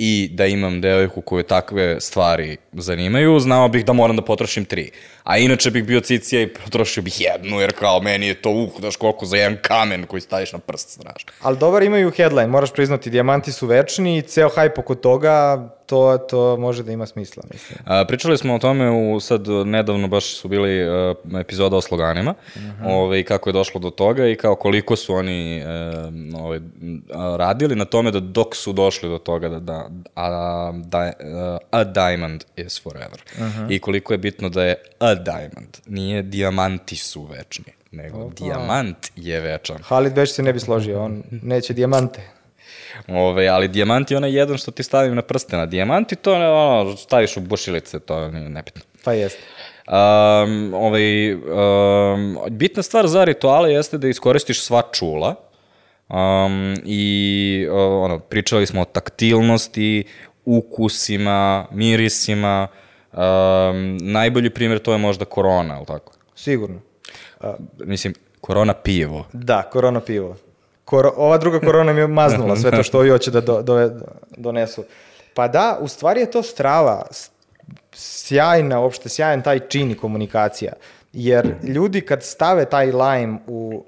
i da imam devojku koju takve stvari zanimaju, znao bih da moram da potrošim tri. A inače bih bio cicija i potrošio bih jednu, jer kao meni je to, uh, daš koliko za jedan kamen koji staviš na prst, znaš. Ali dobar imaju headline, moraš priznati, dijamanti su večni i ceo hype oko toga, to, to može da ima smisla, mislim. A, pričali smo o tome u sad nedavno baš su bili uh, epizoda o sloganima, uh -huh. ove, i kako je došlo do toga i kao koliko su oni uh, ove, radili na tome da dok su došli do toga da, da a, da, uh, a diamond is forever. Uh -huh. I koliko je bitno da je a diamond, nije dijamanti su večni, nego Opa. dijamant je večan. Halid Beš se ne bi složio, on neće dijamante. Ove, ali dijamant je onaj jedan što ti stavim na prste. Na dijamanti to ono, staviš u bušilice, to je nebitno. Pa jeste. Um, ovaj, um, bitna stvar za rituale jeste da iskoristiš sva čula um, i uh, ono, pričali smo o taktilnosti, ukusima, mirisima. Um, najbolji primjer to je možda korona, ali tako? Sigurno. Uh, Mislim, korona pivo. Da, korona pivo. Kor ova druga korona mi je maznula [laughs] sve to što ovi hoće da do, do, donesu. Pa da, u stvari je to strava, sjajna, uopšte sjajan taj čin i komunikacija. Jer ljudi kad stave taj lime u,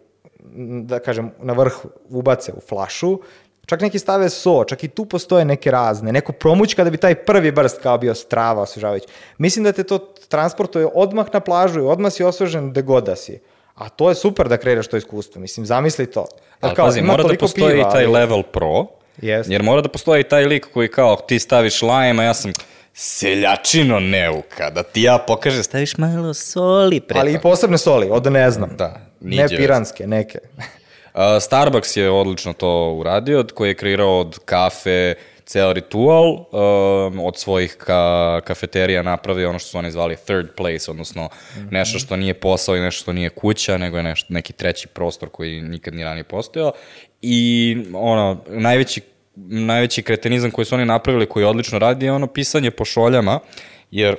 da kažem, na vrh ubace u flašu, čak neki stave so, čak i tu postoje neke razne, neko promućka da bi taj prvi brst kao bio strava osvežavajući. Mislim da te to transportuje odmah na plažu i odmah si osvežen gde god da si. A to je super da kreiraš to iskustvo, mislim, zamisli to. Ali kao, pazi, mora da postoji piva, taj ali... level pro, Jest. jer mora da postoji taj lik koji kao ti staviš lime, a ja sam seljačino neuka, da ti ja pokažem, staviš malo soli pre Ali i posebne soli, od ne znam. Da. Ne piranske, neke. [laughs] Starbucks je odlično to uradio, koji je kreirao od kafe, ceo ritual um, od svojih ka, kafeterija napravio ono što su oni zvali third place, odnosno mm -hmm. nešto što nije posao i nešto što nije kuća, nego je nešto, neki treći prostor koji nikad ni ranije postojao. I ono, najveći najveći kretenizam koji su oni napravili, koji odlično radi, je ono pisanje po šoljama, jer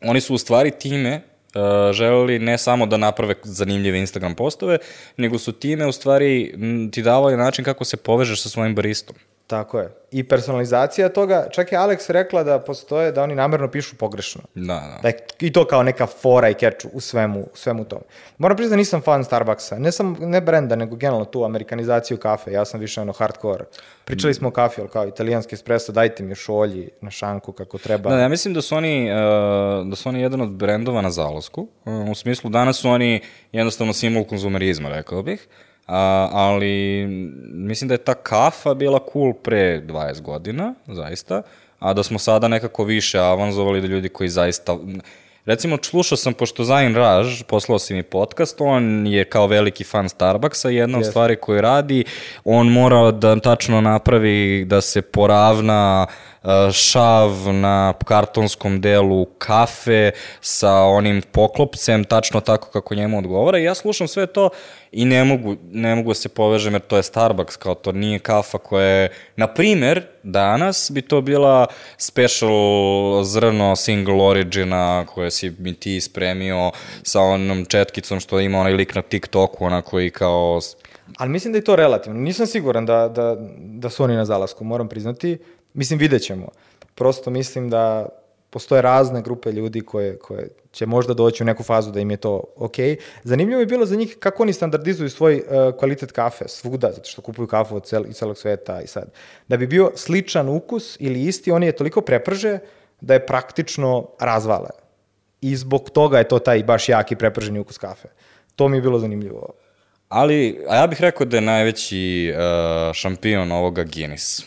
oni su u stvari time uh, želeli ne samo da naprave zanimljive Instagram postove, nego su time u stvari ti davali način kako se povežeš sa svojim baristom. Tako je. I personalizacija toga, čak je Alex rekla da postoje, da oni namerno pišu pogrešno. Da, da. da je I to kao neka fora i catch u svemu, u svemu tome. Moram priznati da nisam fan Starbucksa. Ne sam, ne brenda, nego generalno tu amerikanizaciju kafe. Ja sam više ono hardcore. Pričali smo o kafi, ali kao italijanski espresso, dajte mi šolji na šanku kako treba. Da, ja mislim da su oni, uh, da su oni jedan od brendova na zalasku. Uh, u smislu, danas su oni jednostavno simbol konzumerizma, rekao bih. A, ali mislim da je ta kafa bila cool pre 20 godina, zaista, a da smo sada nekako više avanzovali da ljudi koji zaista... Recimo, slušao sam, pošto Zain Raž, poslao si mi podcast, on je kao veliki fan Starbucksa jedna yes. od stvari koje radi, on mora da tačno napravi da se poravna šav na kartonskom delu kafe sa onim poklopcem, tačno tako kako njemu odgovara i ja slušam sve to i ne mogu, ne mogu da se povežem jer to je Starbucks, kao to nije kafa koja je, na primer, danas bi to bila special zrno single origina koje si mi ti spremio sa onom četkicom što ima onaj lik na TikToku, onako i kao Ali mislim da je to relativno. Nisam siguran da, da, da su oni na zalasku, moram priznati. Mislim, vidjet ćemo. Prosto mislim da postoje razne grupe ljudi koje, koje će možda doći u neku fazu da im je to ok. Zanimljivo je bilo za njih kako oni standardizuju svoj uh, kvalitet kafe svuda, zato što kupuju kafu od cel, iz celog sveta i sad. Da bi bio sličan ukus ili isti, oni je toliko preprže da je praktično razvale. I zbog toga je to taj baš jaki preprženi ukus kafe. To mi je bilo zanimljivo. Ali, a ja bih rekao da je najveći uh, šampion ovoga Guinness.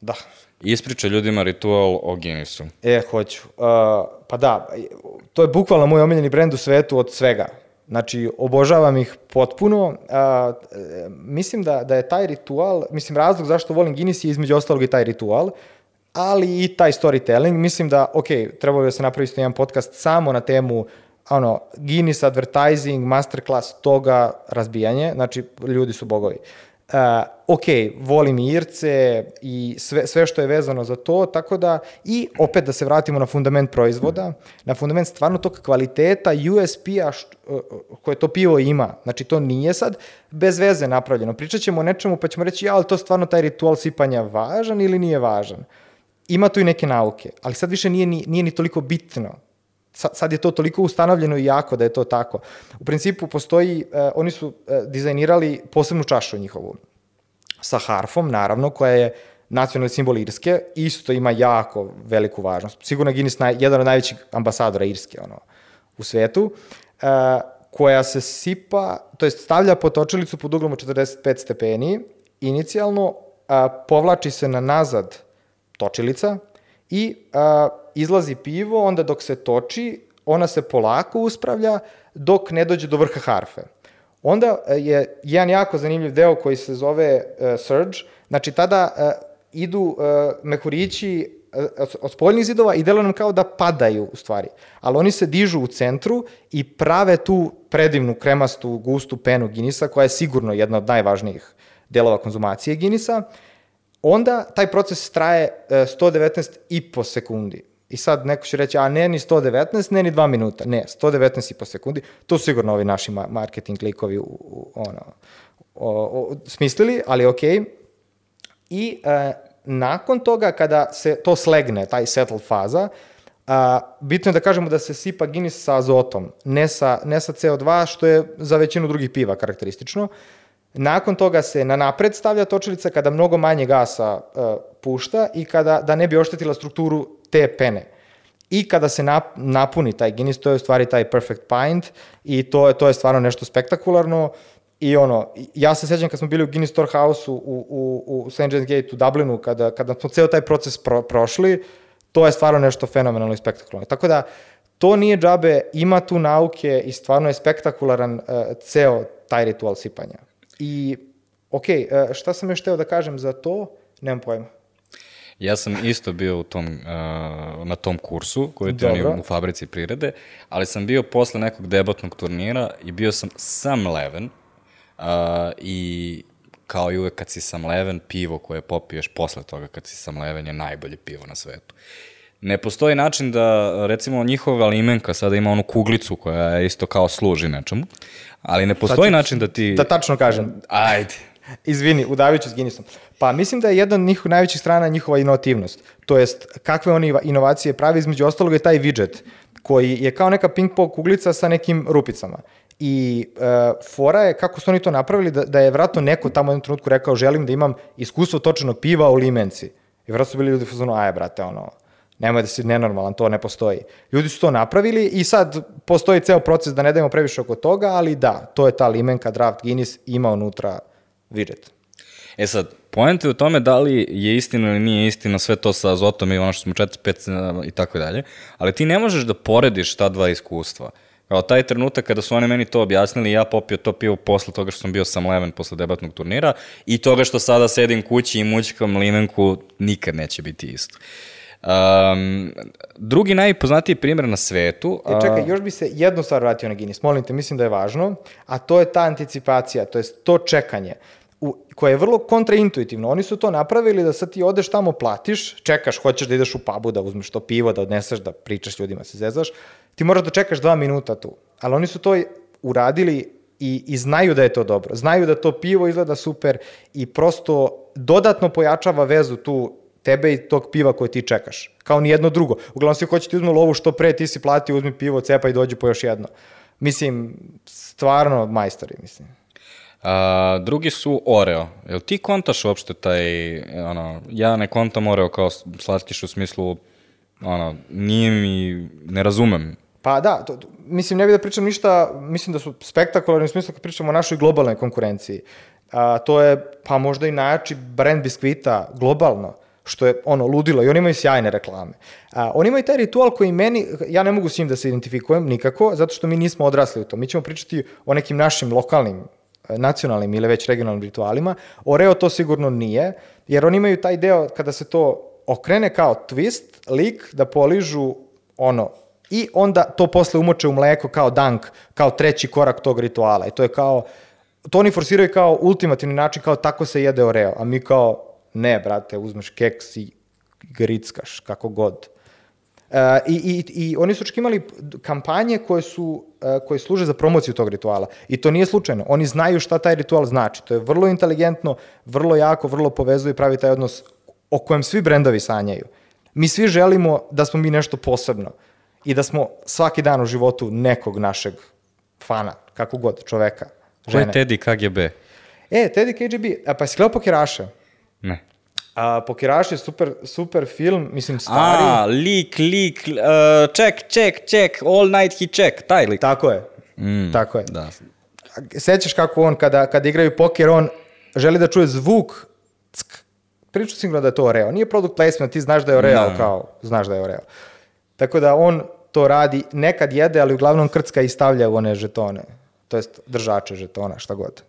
Da. Ispriča ljudima ritual o Guinnessu. E, hoću. Uh, pa da, to je bukvalno moj omiljeni brend u svetu od svega. Znači, obožavam ih potpuno. Uh, mislim da, da je taj ritual, mislim, razlog zašto volim Guinness je između ostalog i taj ritual, ali i taj storytelling. Mislim da, ok, trebalo bi da se napravi isto jedan podcast samo na temu ono, Guinness advertising, masterclass toga, razbijanje, znači ljudi su bogovi. Ok, volim i Irce i sve, sve što je vezano za to, tako da, i opet da se vratimo na fundament proizvoda, na fundament stvarno tog kvaliteta USP-a uh, koje to pivo ima. Znači, to nije sad bez veze napravljeno. Pričat ćemo o nečemu pa ćemo reći, ja, ali to stvarno taj ritual sipanja važan ili nije važan. Ima tu i neke nauke, ali sad više nije ni, nije ni toliko bitno sad, je to toliko ustanovljeno i jako da je to tako. U principu postoji, uh, oni su uh, dizajnirali posebnu čašu njihovu sa harfom, naravno, koja je nacionalni simbol Irske, isto ima jako veliku važnost. Sigurno Guinness naj, jedan od najvećih ambasadora Irske ono, u svetu, uh, koja se sipa, to jest stavlja potočilicu pod uglom od 45 stepeni, inicijalno uh, povlači se na nazad točilica i uh, izlazi pivo, onda dok se toči, ona se polako uspravlja dok ne dođe do vrha harfe. Onda je jedan jako zanimljiv deo koji se zove uh, surge, znači tada uh, idu uh, mehurići od spoljnih zidova i delo nam kao da padaju u stvari. Ali oni se dižu u centru i prave tu predivnu kremastu, gustu penu Ginisa koja je sigurno jedna od najvažnijih delova konzumacije Ginisa. Onda taj proces traje 119 i po sekundi. I sad neko će reći, a ne ni 119, ne ni 2 minuta. Ne, 119 i po sekundi. To su sigurno ovi naši marketing likovi u, u, ono, o, o, smislili, ali. Okay. I e, nakon toga, kada se to slegne, taj settle faza, a, bitno je da kažemo da se sipa Guinness sa azotom, ne sa, ne sa CO2, što je za većinu drugih piva karakteristično. Nakon toga se na napred stavlja točilica kada mnogo manje gasa uh, pušta i kada da ne bi oštetila strukturu te pene. I kada se nap, napuni taj Guinness, to je u stvari taj perfect pint i to je, to je stvarno nešto spektakularno. I ono, ja se sećam kad smo bili u Guinness Storehouse-u u, u, u St. James Gate u Dublinu, kada, kada smo ceo taj proces pro, prošli, to je stvarno nešto fenomenalno i spektakularno. Tako da, to nije džabe, ima tu nauke i stvarno je spektakularan uh, ceo taj ritual sipanja. I, ok, uh, šta sam još teo da kažem za to, nemam pojma. Ja sam isto bio u tom, uh, na tom kursu koji ti oni u fabrici prirede, ali sam bio posle nekog debatnog turnira i bio sam sam leven uh, i kao i uvek kad si sam leven, pivo koje popiješ posle toga kad si sam leven je najbolje pivo na svetu. Ne postoji način da, recimo, njihova limenka sada ima onu kuglicu koja je isto kao služi nečemu, ali ne postoji način da ti... Da tačno kažem. Ajde. Izvini, udavit ću s Guinnessom. Pa mislim da je jedna od njihovih najvećih strana njihova inovativnost. To jest, kakve oni inovacije pravi, između ostalog je taj widget, koji je kao neka ping-pong kuglica sa nekim rupicama. I e, fora je kako su oni to napravili, da, da je vratno neko tamo u jednom trenutku rekao želim da imam iskustvo točenog piva u limenci. I vratno su bili ljudi u fazonu, aje brate, ono, nemoj da si nenormalan, to ne postoji. Ljudi su to napravili i sad postoji ceo proces da ne dajemo previše oko toga, ali da, to je ta limenka, draft Guinness, ima unutra widget. E sad, point je u tome da li je istina ili nije istina sve to sa azotom i ono što smo 4, 5 i tako dalje, ali ti ne možeš da porediš ta dva iskustva. Kao taj trenutak kada su oni meni to objasnili, ja popio to pivo posle toga što sam bio sam leven posle debatnog turnira i toga što sada sedim kući i mućkam limenku, nikad neće biti isto. Um, drugi najpoznatiji primjer na svetu... E, čekaj, još bi se jednu stvar vratio na Guinness, molim te, mislim da je važno, a to je ta anticipacija, to je to čekanje u, koje je vrlo kontraintuitivno. Oni su to napravili da sad ti odeš tamo, platiš, čekaš, hoćeš da ideš u pubu, da uzmeš to pivo, da odneseš, da pričaš ljudima, se zezaš, ti moraš da čekaš dva minuta tu. Ali oni su to uradili i, i znaju da je to dobro. Znaju da to pivo izgleda super i prosto dodatno pojačava vezu tu tebe i tog piva koje ti čekaš. Kao ni jedno drugo. Uglavnom svi hoće ti uzmu lovu što pre, ti si platio, uzmi pivo, cepa i dođi po još jedno. Mislim, stvarno majstori, mislim. A, drugi su Oreo. Jel ti kontaš uopšte taj, ono, ja ne kontam Oreo kao slatkiš u smislu, ono, nije mi, ne razumem. Pa da, to, mislim, ne bih da pričam ništa, mislim da su spektakularni u smislu kad pričamo o našoj globalnoj konkurenciji. A, to je, pa možda i najjači brand biskvita globalno što je ono ludilo i oni imaju sjajne reklame. A, oni imaju taj ritual koji meni, ja ne mogu s njim da se identifikujem nikako, zato što mi nismo odrasli u to. Mi ćemo pričati o nekim našim lokalnim nacionalnim ili već regionalnim ritualima. Oreo to sigurno nije, jer oni imaju taj deo kada se to okrene kao twist, lik, da poližu ono, i onda to posle umoče u mleko kao dank, kao treći korak tog rituala. I to je kao to oni forsiraju kao ultimativni način, kao tako se jede oreo, a mi kao, ne, brate, uzmeš keks i grickaš, kako god. E, i, i, I oni su čak imali kampanje koje, su, e, koje služe za promociju tog rituala. I to nije slučajno. Oni znaju šta taj ritual znači. To je vrlo inteligentno, vrlo jako, vrlo povezuje i pravi taj odnos o kojem svi brendovi sanjaju. Mi svi želimo da smo mi nešto posebno i da smo svaki dan u životu nekog našeg fana, kako god, čoveka, Ko je žene. Teddy KGB? E, Teddy KGB, a pa si gledao Pokeraše? Ne. A, Pokeraš je super, super film, mislim stari. A, lik, lik, uh, check, check, check, all night he check, taj lik. Tako je. Mm, Tako je. Da. Sećaš kako on, kada, kada igraju poker, on želi da čuje zvuk, ck, priču sigurno da je to Oreo. Nije product placement, ti znaš da je Oreo, Da. kao, znaš da je Oreo. Tako da on to radi, nekad jede, ali uglavnom krcka i stavlja u one žetone. To jest držače žetona, šta god.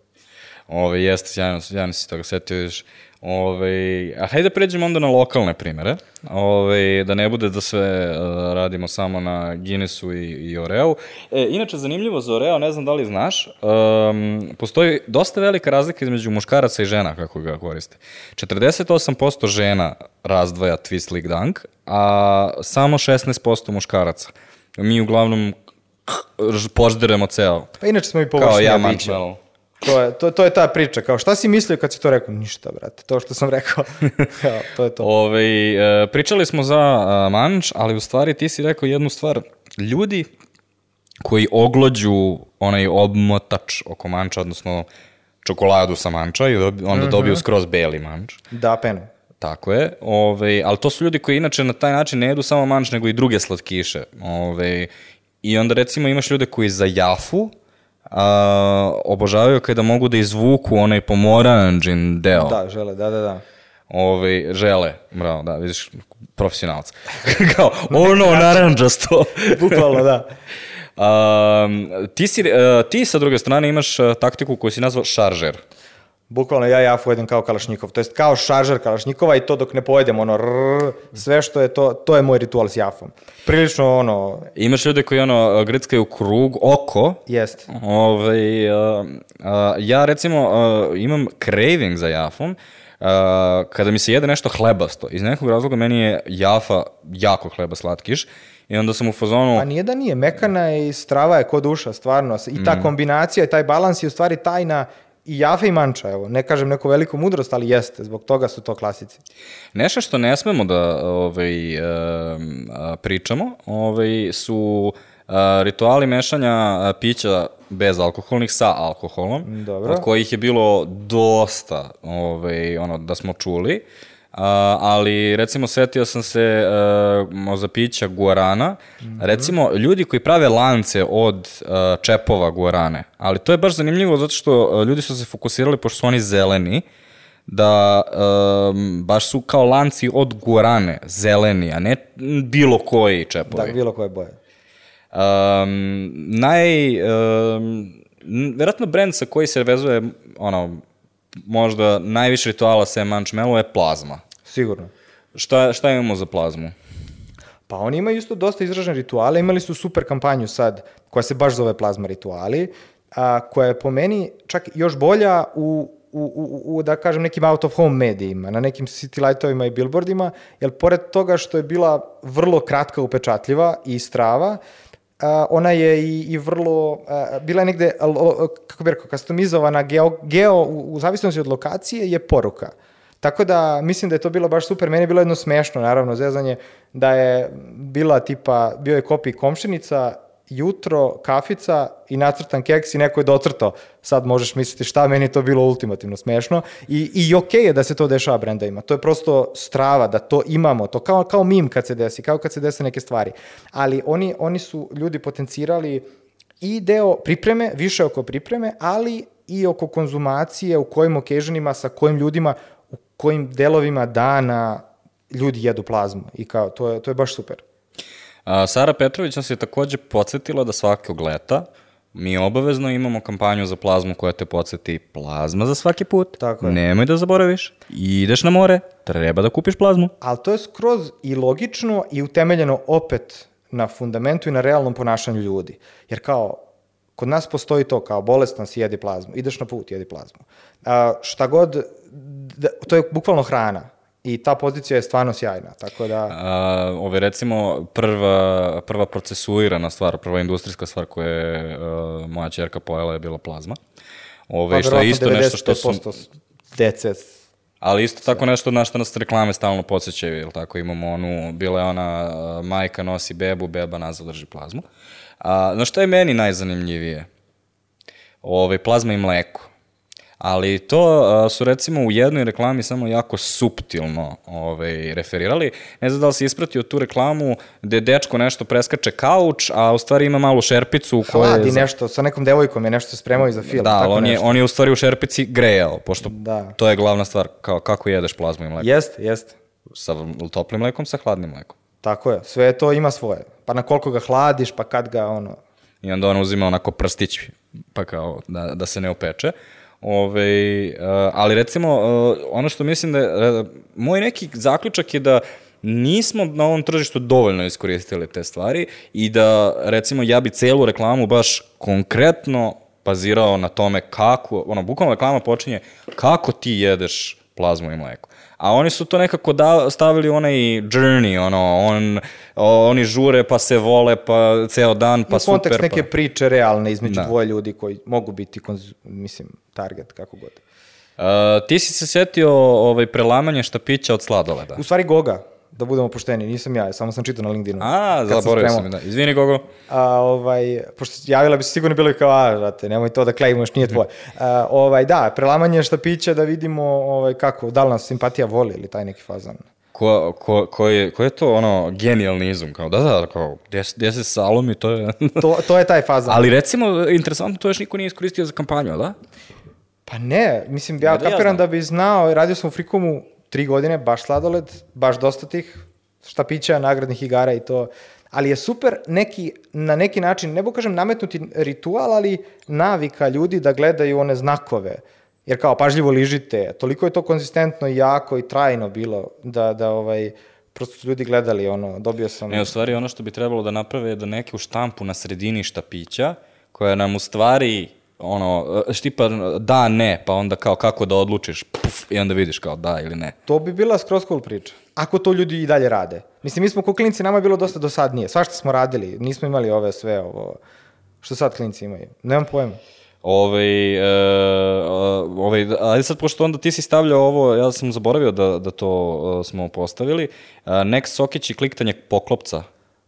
Ove, jeste, sjajno, sjajno si toga setio, vidiš. Ove, a hajde da pređemo onda na lokalne primere, Ove, da ne bude da sve uh, radimo samo na Guinnessu i, i Oreo. E, inače, zanimljivo za Oreo, ne znam da li znaš, um, postoji dosta velika razlika između muškaraca i žena kako ga koriste. 48% žena razdvaja Twist League Dunk, a samo 16% muškaraca. Mi uglavnom požderemo ceo. Pa inače smo i Kao površnija ja. To je, to, to je ta priča. Kao šta si mislio kad si to rekao? Ništa, brate. To što sam rekao. [laughs] Kao, to je to. Ove, e, pričali smo za a, manč, ali u stvari ti si rekao jednu stvar. Ljudi koji oglođu onaj obmotač oko manča, odnosno čokoladu sa manča i onda dobiju skroz beli manč. Da, penu. Tako je, ove, ali to su ljudi koji inače na taj način ne jedu samo manč, nego i druge slatkiše. Ove, I onda recimo imaš ljude koji za jafu a, obožavaju kada mogu da izvuku onaj pomoranđin deo. Da, žele, da, da, da. Ove, žele, bravo, da, vidiš, profesionalac. [laughs] Kao, ono [laughs] naranđasto. [laughs] Bukvalno, da. Um, ti, si, uh, ti sa druge strane imaš uh, taktiku koju si nazvao šaržer. Bukvalno ja jafu jedem kao kalašnikov. To jest kao šaržer kalašnikova i to dok ne pojedem ono rrrr, sve što je to, to je moj ritual s jafom. Prilično ono, Imaš ljude koji ono grckaju krug, oko. jest. Ove, uh, uh, ja recimo uh, imam craving za jafom. Uh, kada mi se jede nešto hlebasto, iz nekog razloga meni je jafa jako hleba slatkiš i onda sam u fazonu... Pa nije da nije, mekana je i strava je kod duša, stvarno. I ta kombinacija i taj balans je u stvari tajna i jafe i manča, evo. Ne kažem neku veliku mudrost, ali jeste, zbog toga su to klasici. Nešto što ne smemo da ovaj, pričamo ovaj, su rituali mešanja pića bezalkoholnih sa alkoholom, Dobro. od kojih je bilo dosta ovaj, ono, da smo čuli. Ali recimo setio sam se uh, za pića guarana. Recimo ljudi koji prave lance od a, čepova guarane. Ali to je baš zanimljivo zato što a, ljudi su se fokusirali pošto su oni zeleni da um, baš su kao lanci od guarane, zeleni, a ne bilo koji Da, čepovi. bilo koje boje. Um, naj, um, verovatno brend sa koji se vezuje ono, možda najviše rituala sa Manchmelo je plazma. Sigurno. Šta, šta imamo za plazmu? Pa oni imaju isto dosta izražene rituale, imali su super kampanju sad, koja se baš zove Plazma rituali, a, koja je po meni čak još bolja u, u, u, u, da kažem, nekim out of home medijima, na nekim city lightovima i billboardima, jer pored toga što je bila vrlo kratka upečatljiva i strava, a, ona je i, i vrlo, a, bila je negde, a, lo- kako bi rekao, kastomizovana, geo, geo u, u zavisnosti od lokacije je poruka. Tako da mislim da je to bilo baš super. Meni je bilo jedno smešno, naravno, zezanje, da je bila tipa, bio je kopij komšinica, jutro, kafica i nacrtan keks i neko je docrtao. Sad možeš misliti šta, meni je to bilo ultimativno smešno. I, i okej je da se to dešava brendovima. To je prosto strava, da to imamo. To kao, kao mim kad se desi, kao kad se dese neke stvari. Ali oni, oni su ljudi potencirali i deo pripreme, više oko pripreme, ali i oko konzumacije, u kojim okeženima, sa kojim ljudima, kojim delovima dana ljudi jedu plazmu. I kao, to je, to je baš super. A, Sara Petrović nas je takođe podsjetila da svakog leta mi obavezno imamo kampanju za plazmu koja te podsjeti plazma za svaki put. Tako je. Nemoj da zaboraviš. Ideš na more, treba da kupiš plazmu. Ali to je skroz i logično i utemeljeno opet na fundamentu i na realnom ponašanju ljudi. Jer kao, Kod nas postoji to kao bolestan si jedi plazmu, ideš na put, jedi plazmu. A, šta god, da, to je bukvalno hrana i ta pozicija je stvarno sjajna, tako da... A, ove, recimo, prva, prva procesuirana stvar, prva industrijska stvar koju je uh, moja čerka pojela je bila plazma. Ove, Pa, što je isto nešto što su... 95% dece Ali isto tako nešto na što nas reklame stalno podsjećaju, jel tako, imamo onu, bila je ona uh, majka nosi bebu, beba nazad drži plazmu. A, no što je meni najzanimljivije? Ove, plazma i mleko. Ali to a, su recimo u jednoj reklami samo jako suptilno ovaj, referirali. Ne znam da li si ispratio tu reklamu gde dečko nešto preskače kauč, a u stvari ima malu šerpicu u kojoj... hladi je za- nešto, sa nekom devojkom je nešto spremao i za film. Da, tako on je, nešto. on je u stvari u šerpici grejao, pošto Da. to je glavna stvar, kao, kako jedeš plazmu i mleko. Jeste, jeste. Sa toplim mlekom, sa hladnim mlekom. Tako je, sve to ima svoje. Pa na koliko ga hladiš, pa kad ga ono... I onda on uzima onako prstić, pa kao da, da se ne opeče. Ove, ali recimo, uh, ono što mislim da je, uh, moj neki zaključak je da nismo na ovom tržištu dovoljno iskoristili te stvari i da, recimo, ja bi celu reklamu baš konkretno bazirao na tome kako, ono, bukvalno reklama počinje kako ti jedeš plazmu i mleko. A oni su to nekako da, stavili u onaj journey, ono, on, o, oni žure pa se vole pa ceo dan pa Pa super. kontekst pa... neke priče realne između Da. dvoje ljudi koji mogu biti, konz... mislim, target, kako god. Uh, ti si se setio ovaj, prelamanje štapića od sladoleda. U stvari Goga, da budemo pošteni, nisam ja, samo sam čitao na LinkedInu. A, zaboravio sam, da. Izvini, Gogo. A, ovaj, pošto javila bi se sigurno bilo i kao, a, žate, nemoj to da klejimo, još nije tvoje. [laughs] A, ovaj, da, prelamanje štapića da vidimo ovaj, kako, da li nas simpatija voli ili taj neki fazan. Ko, ko, ko, je, ko je to ono genijalni izum? Kao, da, da, kao, gdje, se- gdje se salomi, to je... [laughs] To, to je taj fazan. Ali recimo, interesantno, to još niko nije iskoristio za kampanju, da? Pa ne, mislim, ja Ne da ja kapiram znam. da bi znao, radio sam u Frikomu tri godine, baš sladoled, baš dosta tih štapića, nagradnih igara i to, ali je super neki, na neki način, ne bo kažem nametnuti ritual, ali navika ljudi da gledaju one znakove, jer kao pažljivo ližite, toliko je to konzistentno i jako i trajno bilo, da, da ovaj, prosto su ljudi gledali, ono, dobio sam... Ne, u stvari ono što bi trebalo da naprave je da neku štampu na sredini štapića, koja nam u stvari ono, štipa da, ne, pa onda kao kako da odlučiš, puf, i onda vidiš kao da ili ne. To bi bila skroz cool priča. Ako to ljudi i dalje rade. Mislim, mi smo ko klinci, nama je bilo dosta dosadnije. Svašta smo radili, nismo imali ove sve ovo, što sad klinci imaju. Nemam pojma. Ovaj, e, ovaj, ajde sad, pošto onda ti si stavljao ovo, ja sam zaboravio da, da to e, smo postavili, e, Next Sokić i kliktanje poklopca.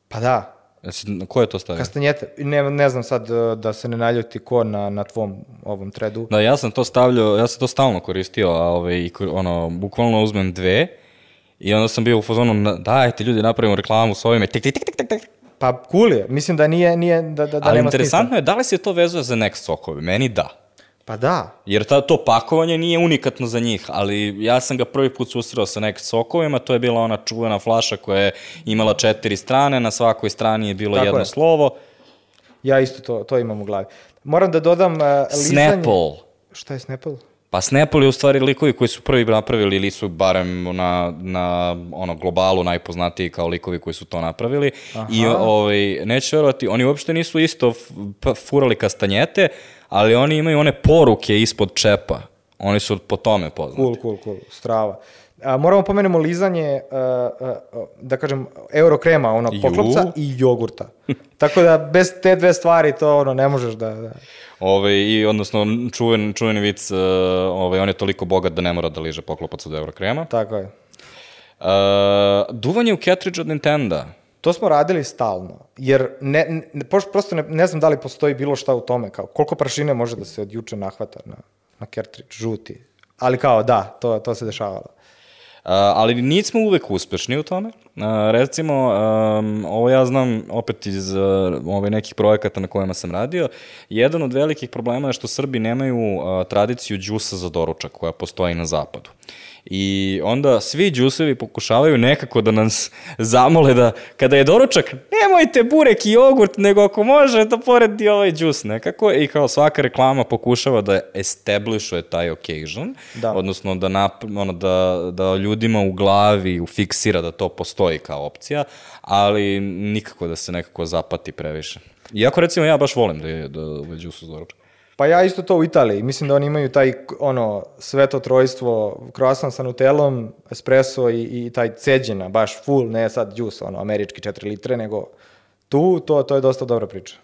Pa da, Jesi- Ko je to stavio? kastanjete. Ne, ne znam sad uh, da se ne naljuti ko na, na tvom ovom tredu. Da, ja sam to stavljao, ja sam to stalno koristio, a ovaj, ono, bukvalno uzmem dve i onda sam bio u fazonu, na- dajte ljudi, napravimo reklamu s ovime, tik, tik, tik, tik, tik, tik. Pa cool je. Mislim da nije, nije da, da, da Ali interesantno je, da li se to vezuje za Next Sokove? Meni da. Pa da. Jer ta, to pakovanje nije unikatno za njih, ali ja sam ga prvi put susreo sa Next Sokovima, to je bila ona čuvena flaša koja je imala četiri strane, na svakoj strani je bilo Tako jedno je. slovo. Ja isto to, to imam u glavi. Moram da dodam uh, lizanje... Snapple. Šta je Snapple? Pa Snapple je u stvari likovi koji su prvi napravili ili su barem na, na ono globalu najpoznatiji kao likovi koji su to napravili. I ovaj, neće verovati, oni uopšte nisu isto furali kastanjete, ali oni imaju one poruke ispod čepa. Oni su po tome poznati. Cool, cool, cool, strava. A, moramo pomenemo lizanje, uh, uh, da kažem, eurokrema, onog Ju. poklopca i jogurta. Tako da bez te dve stvari to ono ne možeš da... da. Ove, I odnosno čuven, čuveni vic, uh, ovaj, on je toliko bogat da ne mora da liže poklopac od Eurokrema. Tako je. Uh, duvanje u cartridge od Nintendo. To smo radili stalno, jer ne, ne, prosto ne, ne znam da li postoji bilo šta u tome, kao koliko prašine može da se od juče nahvata na, na cartridge, žuti. Ali kao da, to, to se dešavalo. Uh, ali nismo uvek uspešni u tome. Uh, recimo, ovo ja znam opet iz uh, ovaj nekih projekata na kojima sam radio, jedan od velikih problema je što Srbi nemaju uh, tradiciju džusa za doručak koja postoji na zapadu. I onda svi džusevi pokušavaju nekako da nas zamole da kada je doručak, nemojte burek i jogurt, nego ako može da poredi ovaj džus nekako. I kao svaka reklama pokušava da establishuje taj occasion, Da. odnosno da, nap, ono, da, da ljudima u glavi ufiksira da to postoji kao opcija, ali nikako da se nekako zapati previše. Iako recimo ja baš volim da je da ovaj džus uz doručak. Pa ja isto to u Italiji. Mislim da oni imaju taj ono sveto trojstvo, croissant sa nutelom, espresso i, i taj ceđena, baš full, ne sad džus, ono, američki 4 litre, nego tu, to, to je dosta dobra priča.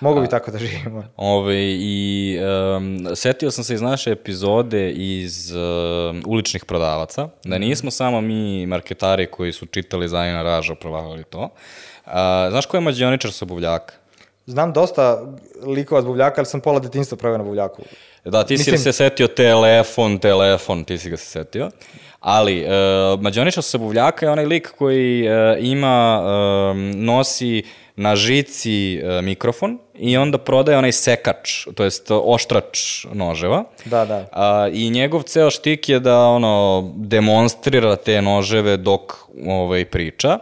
Mogu bi tako da živimo. Ove, I um, setio sam se iz naše epizode iz um, uličnih prodavaca, da nismo samo mi marketari koji su čitali Zajina Raža provagali to. Uh, znaš ko je mađioničar sa buvljaka? Znam dosta likova s buvljaka, ali sam pola detinstva pravio na buvljaku. Da, ti si Mislim- se setio telefon, telefon, ti si ga se setio. Ali, uh, mađioničar sa buvljaka je onaj lik koji uh, ima, um, nosi na žici uh, mikrofon i onda prodaje onaj sekač, to jest oštrač noževa. Da, da. A, I njegov ceo štik je da ono demonstrira te noževe dok ovaj, priča.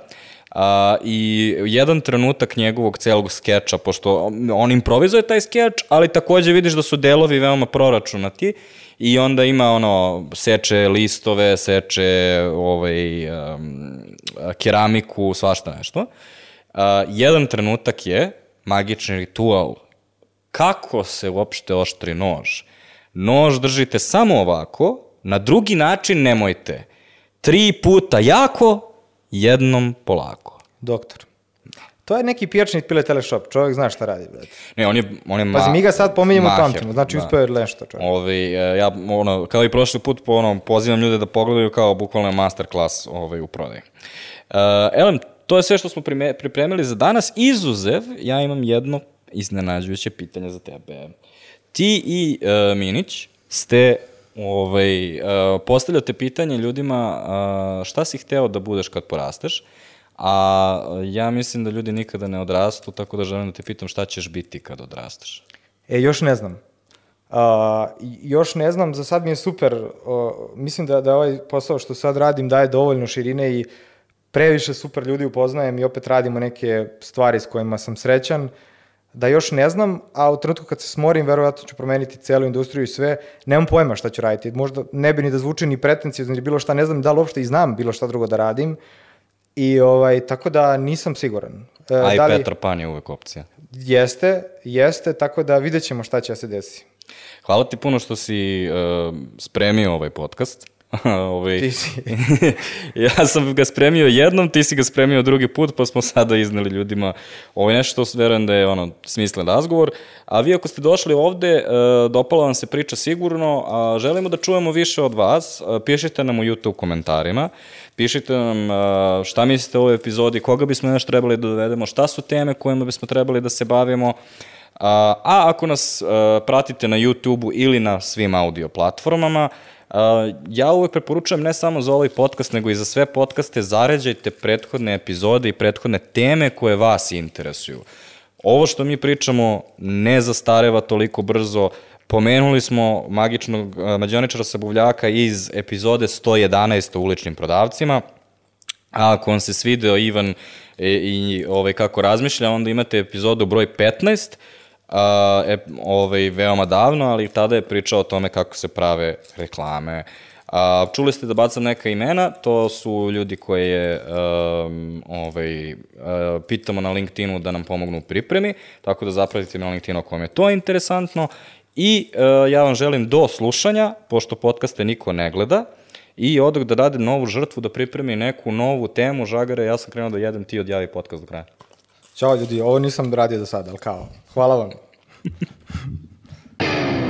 A, I jedan trenutak njegovog celog skeča, pošto on improvizuje taj skeč, ali takođe vidiš da su delovi veoma proračunati i onda ima ono, seče listove, seče ovaj, um, keramiku, svašta nešto. A, jedan trenutak je magični ritual kako se uopšte oštri nož. Nož držite samo ovako, na drugi način nemojte. Tri puta jako, jednom polako. Doktor. To je neki pijačni pile teleshop, čovjek zna šta radi, brate. Ne, on je, on je Pazi, ma- mi ga sad pominjemo pamtimo, znači uspeo je nešto, čovjek. Ovaj, e, ja, ono, kao i prošli put, po, ono, pozivam ljude da pogledaju kao bukvalno masterclass ovaj, u prodaji. Uh, Elem, to je sve što smo prime, pripremili za danas. Izuzev, ja imam jedno iznenađujuće pitanje za tebe. Ti i uh, Minić ste ovaj, uh, postavljate pitanje ljudima uh, šta si hteo da budeš kad porasteš, a ja mislim da ljudi nikada ne odrastu, tako da želim da te pitam šta ćeš biti kad odrasteš. E, još ne znam. Uh, još ne znam, za sad mi je super. Uh, mislim da, da ovaj posao što sad radim daje dovoljno širine i previše super ljudi upoznajem i opet radimo neke stvari s kojima sam srećan. Da još ne znam, a u trenutku kad se smorim, verovatno ću promeniti celu industriju i sve. Nemam pojma šta ću raditi. Možda ne bi ni da zvuči ni pretencijozno ili bilo šta, ne znam da li uopšte i znam bilo šta drugo da radim. I ovaj, tako da nisam siguran. E, A i da li- Petar Pan je uvek opcija. Jeste, jeste, tako da vidjet ćemo šta će se desi. Hvala ti puno što si uh, spremio ovaj podcast. [laughs] ovaj, Ti si. [laughs] ja sam ga spremio jednom, ti si ga spremio drugi put, pa smo sada izneli ljudima ovaj nešto što verujem da je ono smislen razgovor. A vi ako ste došli ovde, uh, dopala vam se priča sigurno, a želimo da čujemo više od vas. Uh, pišite nam u YouTube komentarima, pišite nam uh, šta mislite o ovoj epizodi, koga bismo još trebali da dovedemo, šta su teme kojima bismo trebali da se bavimo. A, a ako nas pratite na YouTube-u ili na svim audio platformama, ja uvek preporučujem ne samo za ovaj podcast, nego i za sve podcaste, zaređajte prethodne epizode i prethodne teme koje vas interesuju. Ovo što mi pričamo ne zastareva toliko brzo, Pomenuli smo magičnog a, mađioničara sa buvljaka iz epizode 111 o uličnim prodavcima, A ako vam se svideo Ivan i, i ovaj, kako razmišlja, onda imate epizodu broj 15, a, e, ovaj, veoma davno, ali tada je pričao o tome kako se prave reklame. A, čuli ste da bacam neka imena, to su ljudi koje um, ovaj, uh, pitamo na LinkedInu da nam pomognu u pripremi, tako da zapratite me na LinkedInu ako vam je to interesantno. I uh, ja vam želim do slušanja, pošto podcaste niko ne gleda, i odak da rade novu žrtvu, da pripremi neku novu temu, žagare, ja sam krenuo da jedem, ti odjavi podcast do kraja. Ćao ljudi, ovo nisam radio do sada, ali kao, hvala vam. [laughs]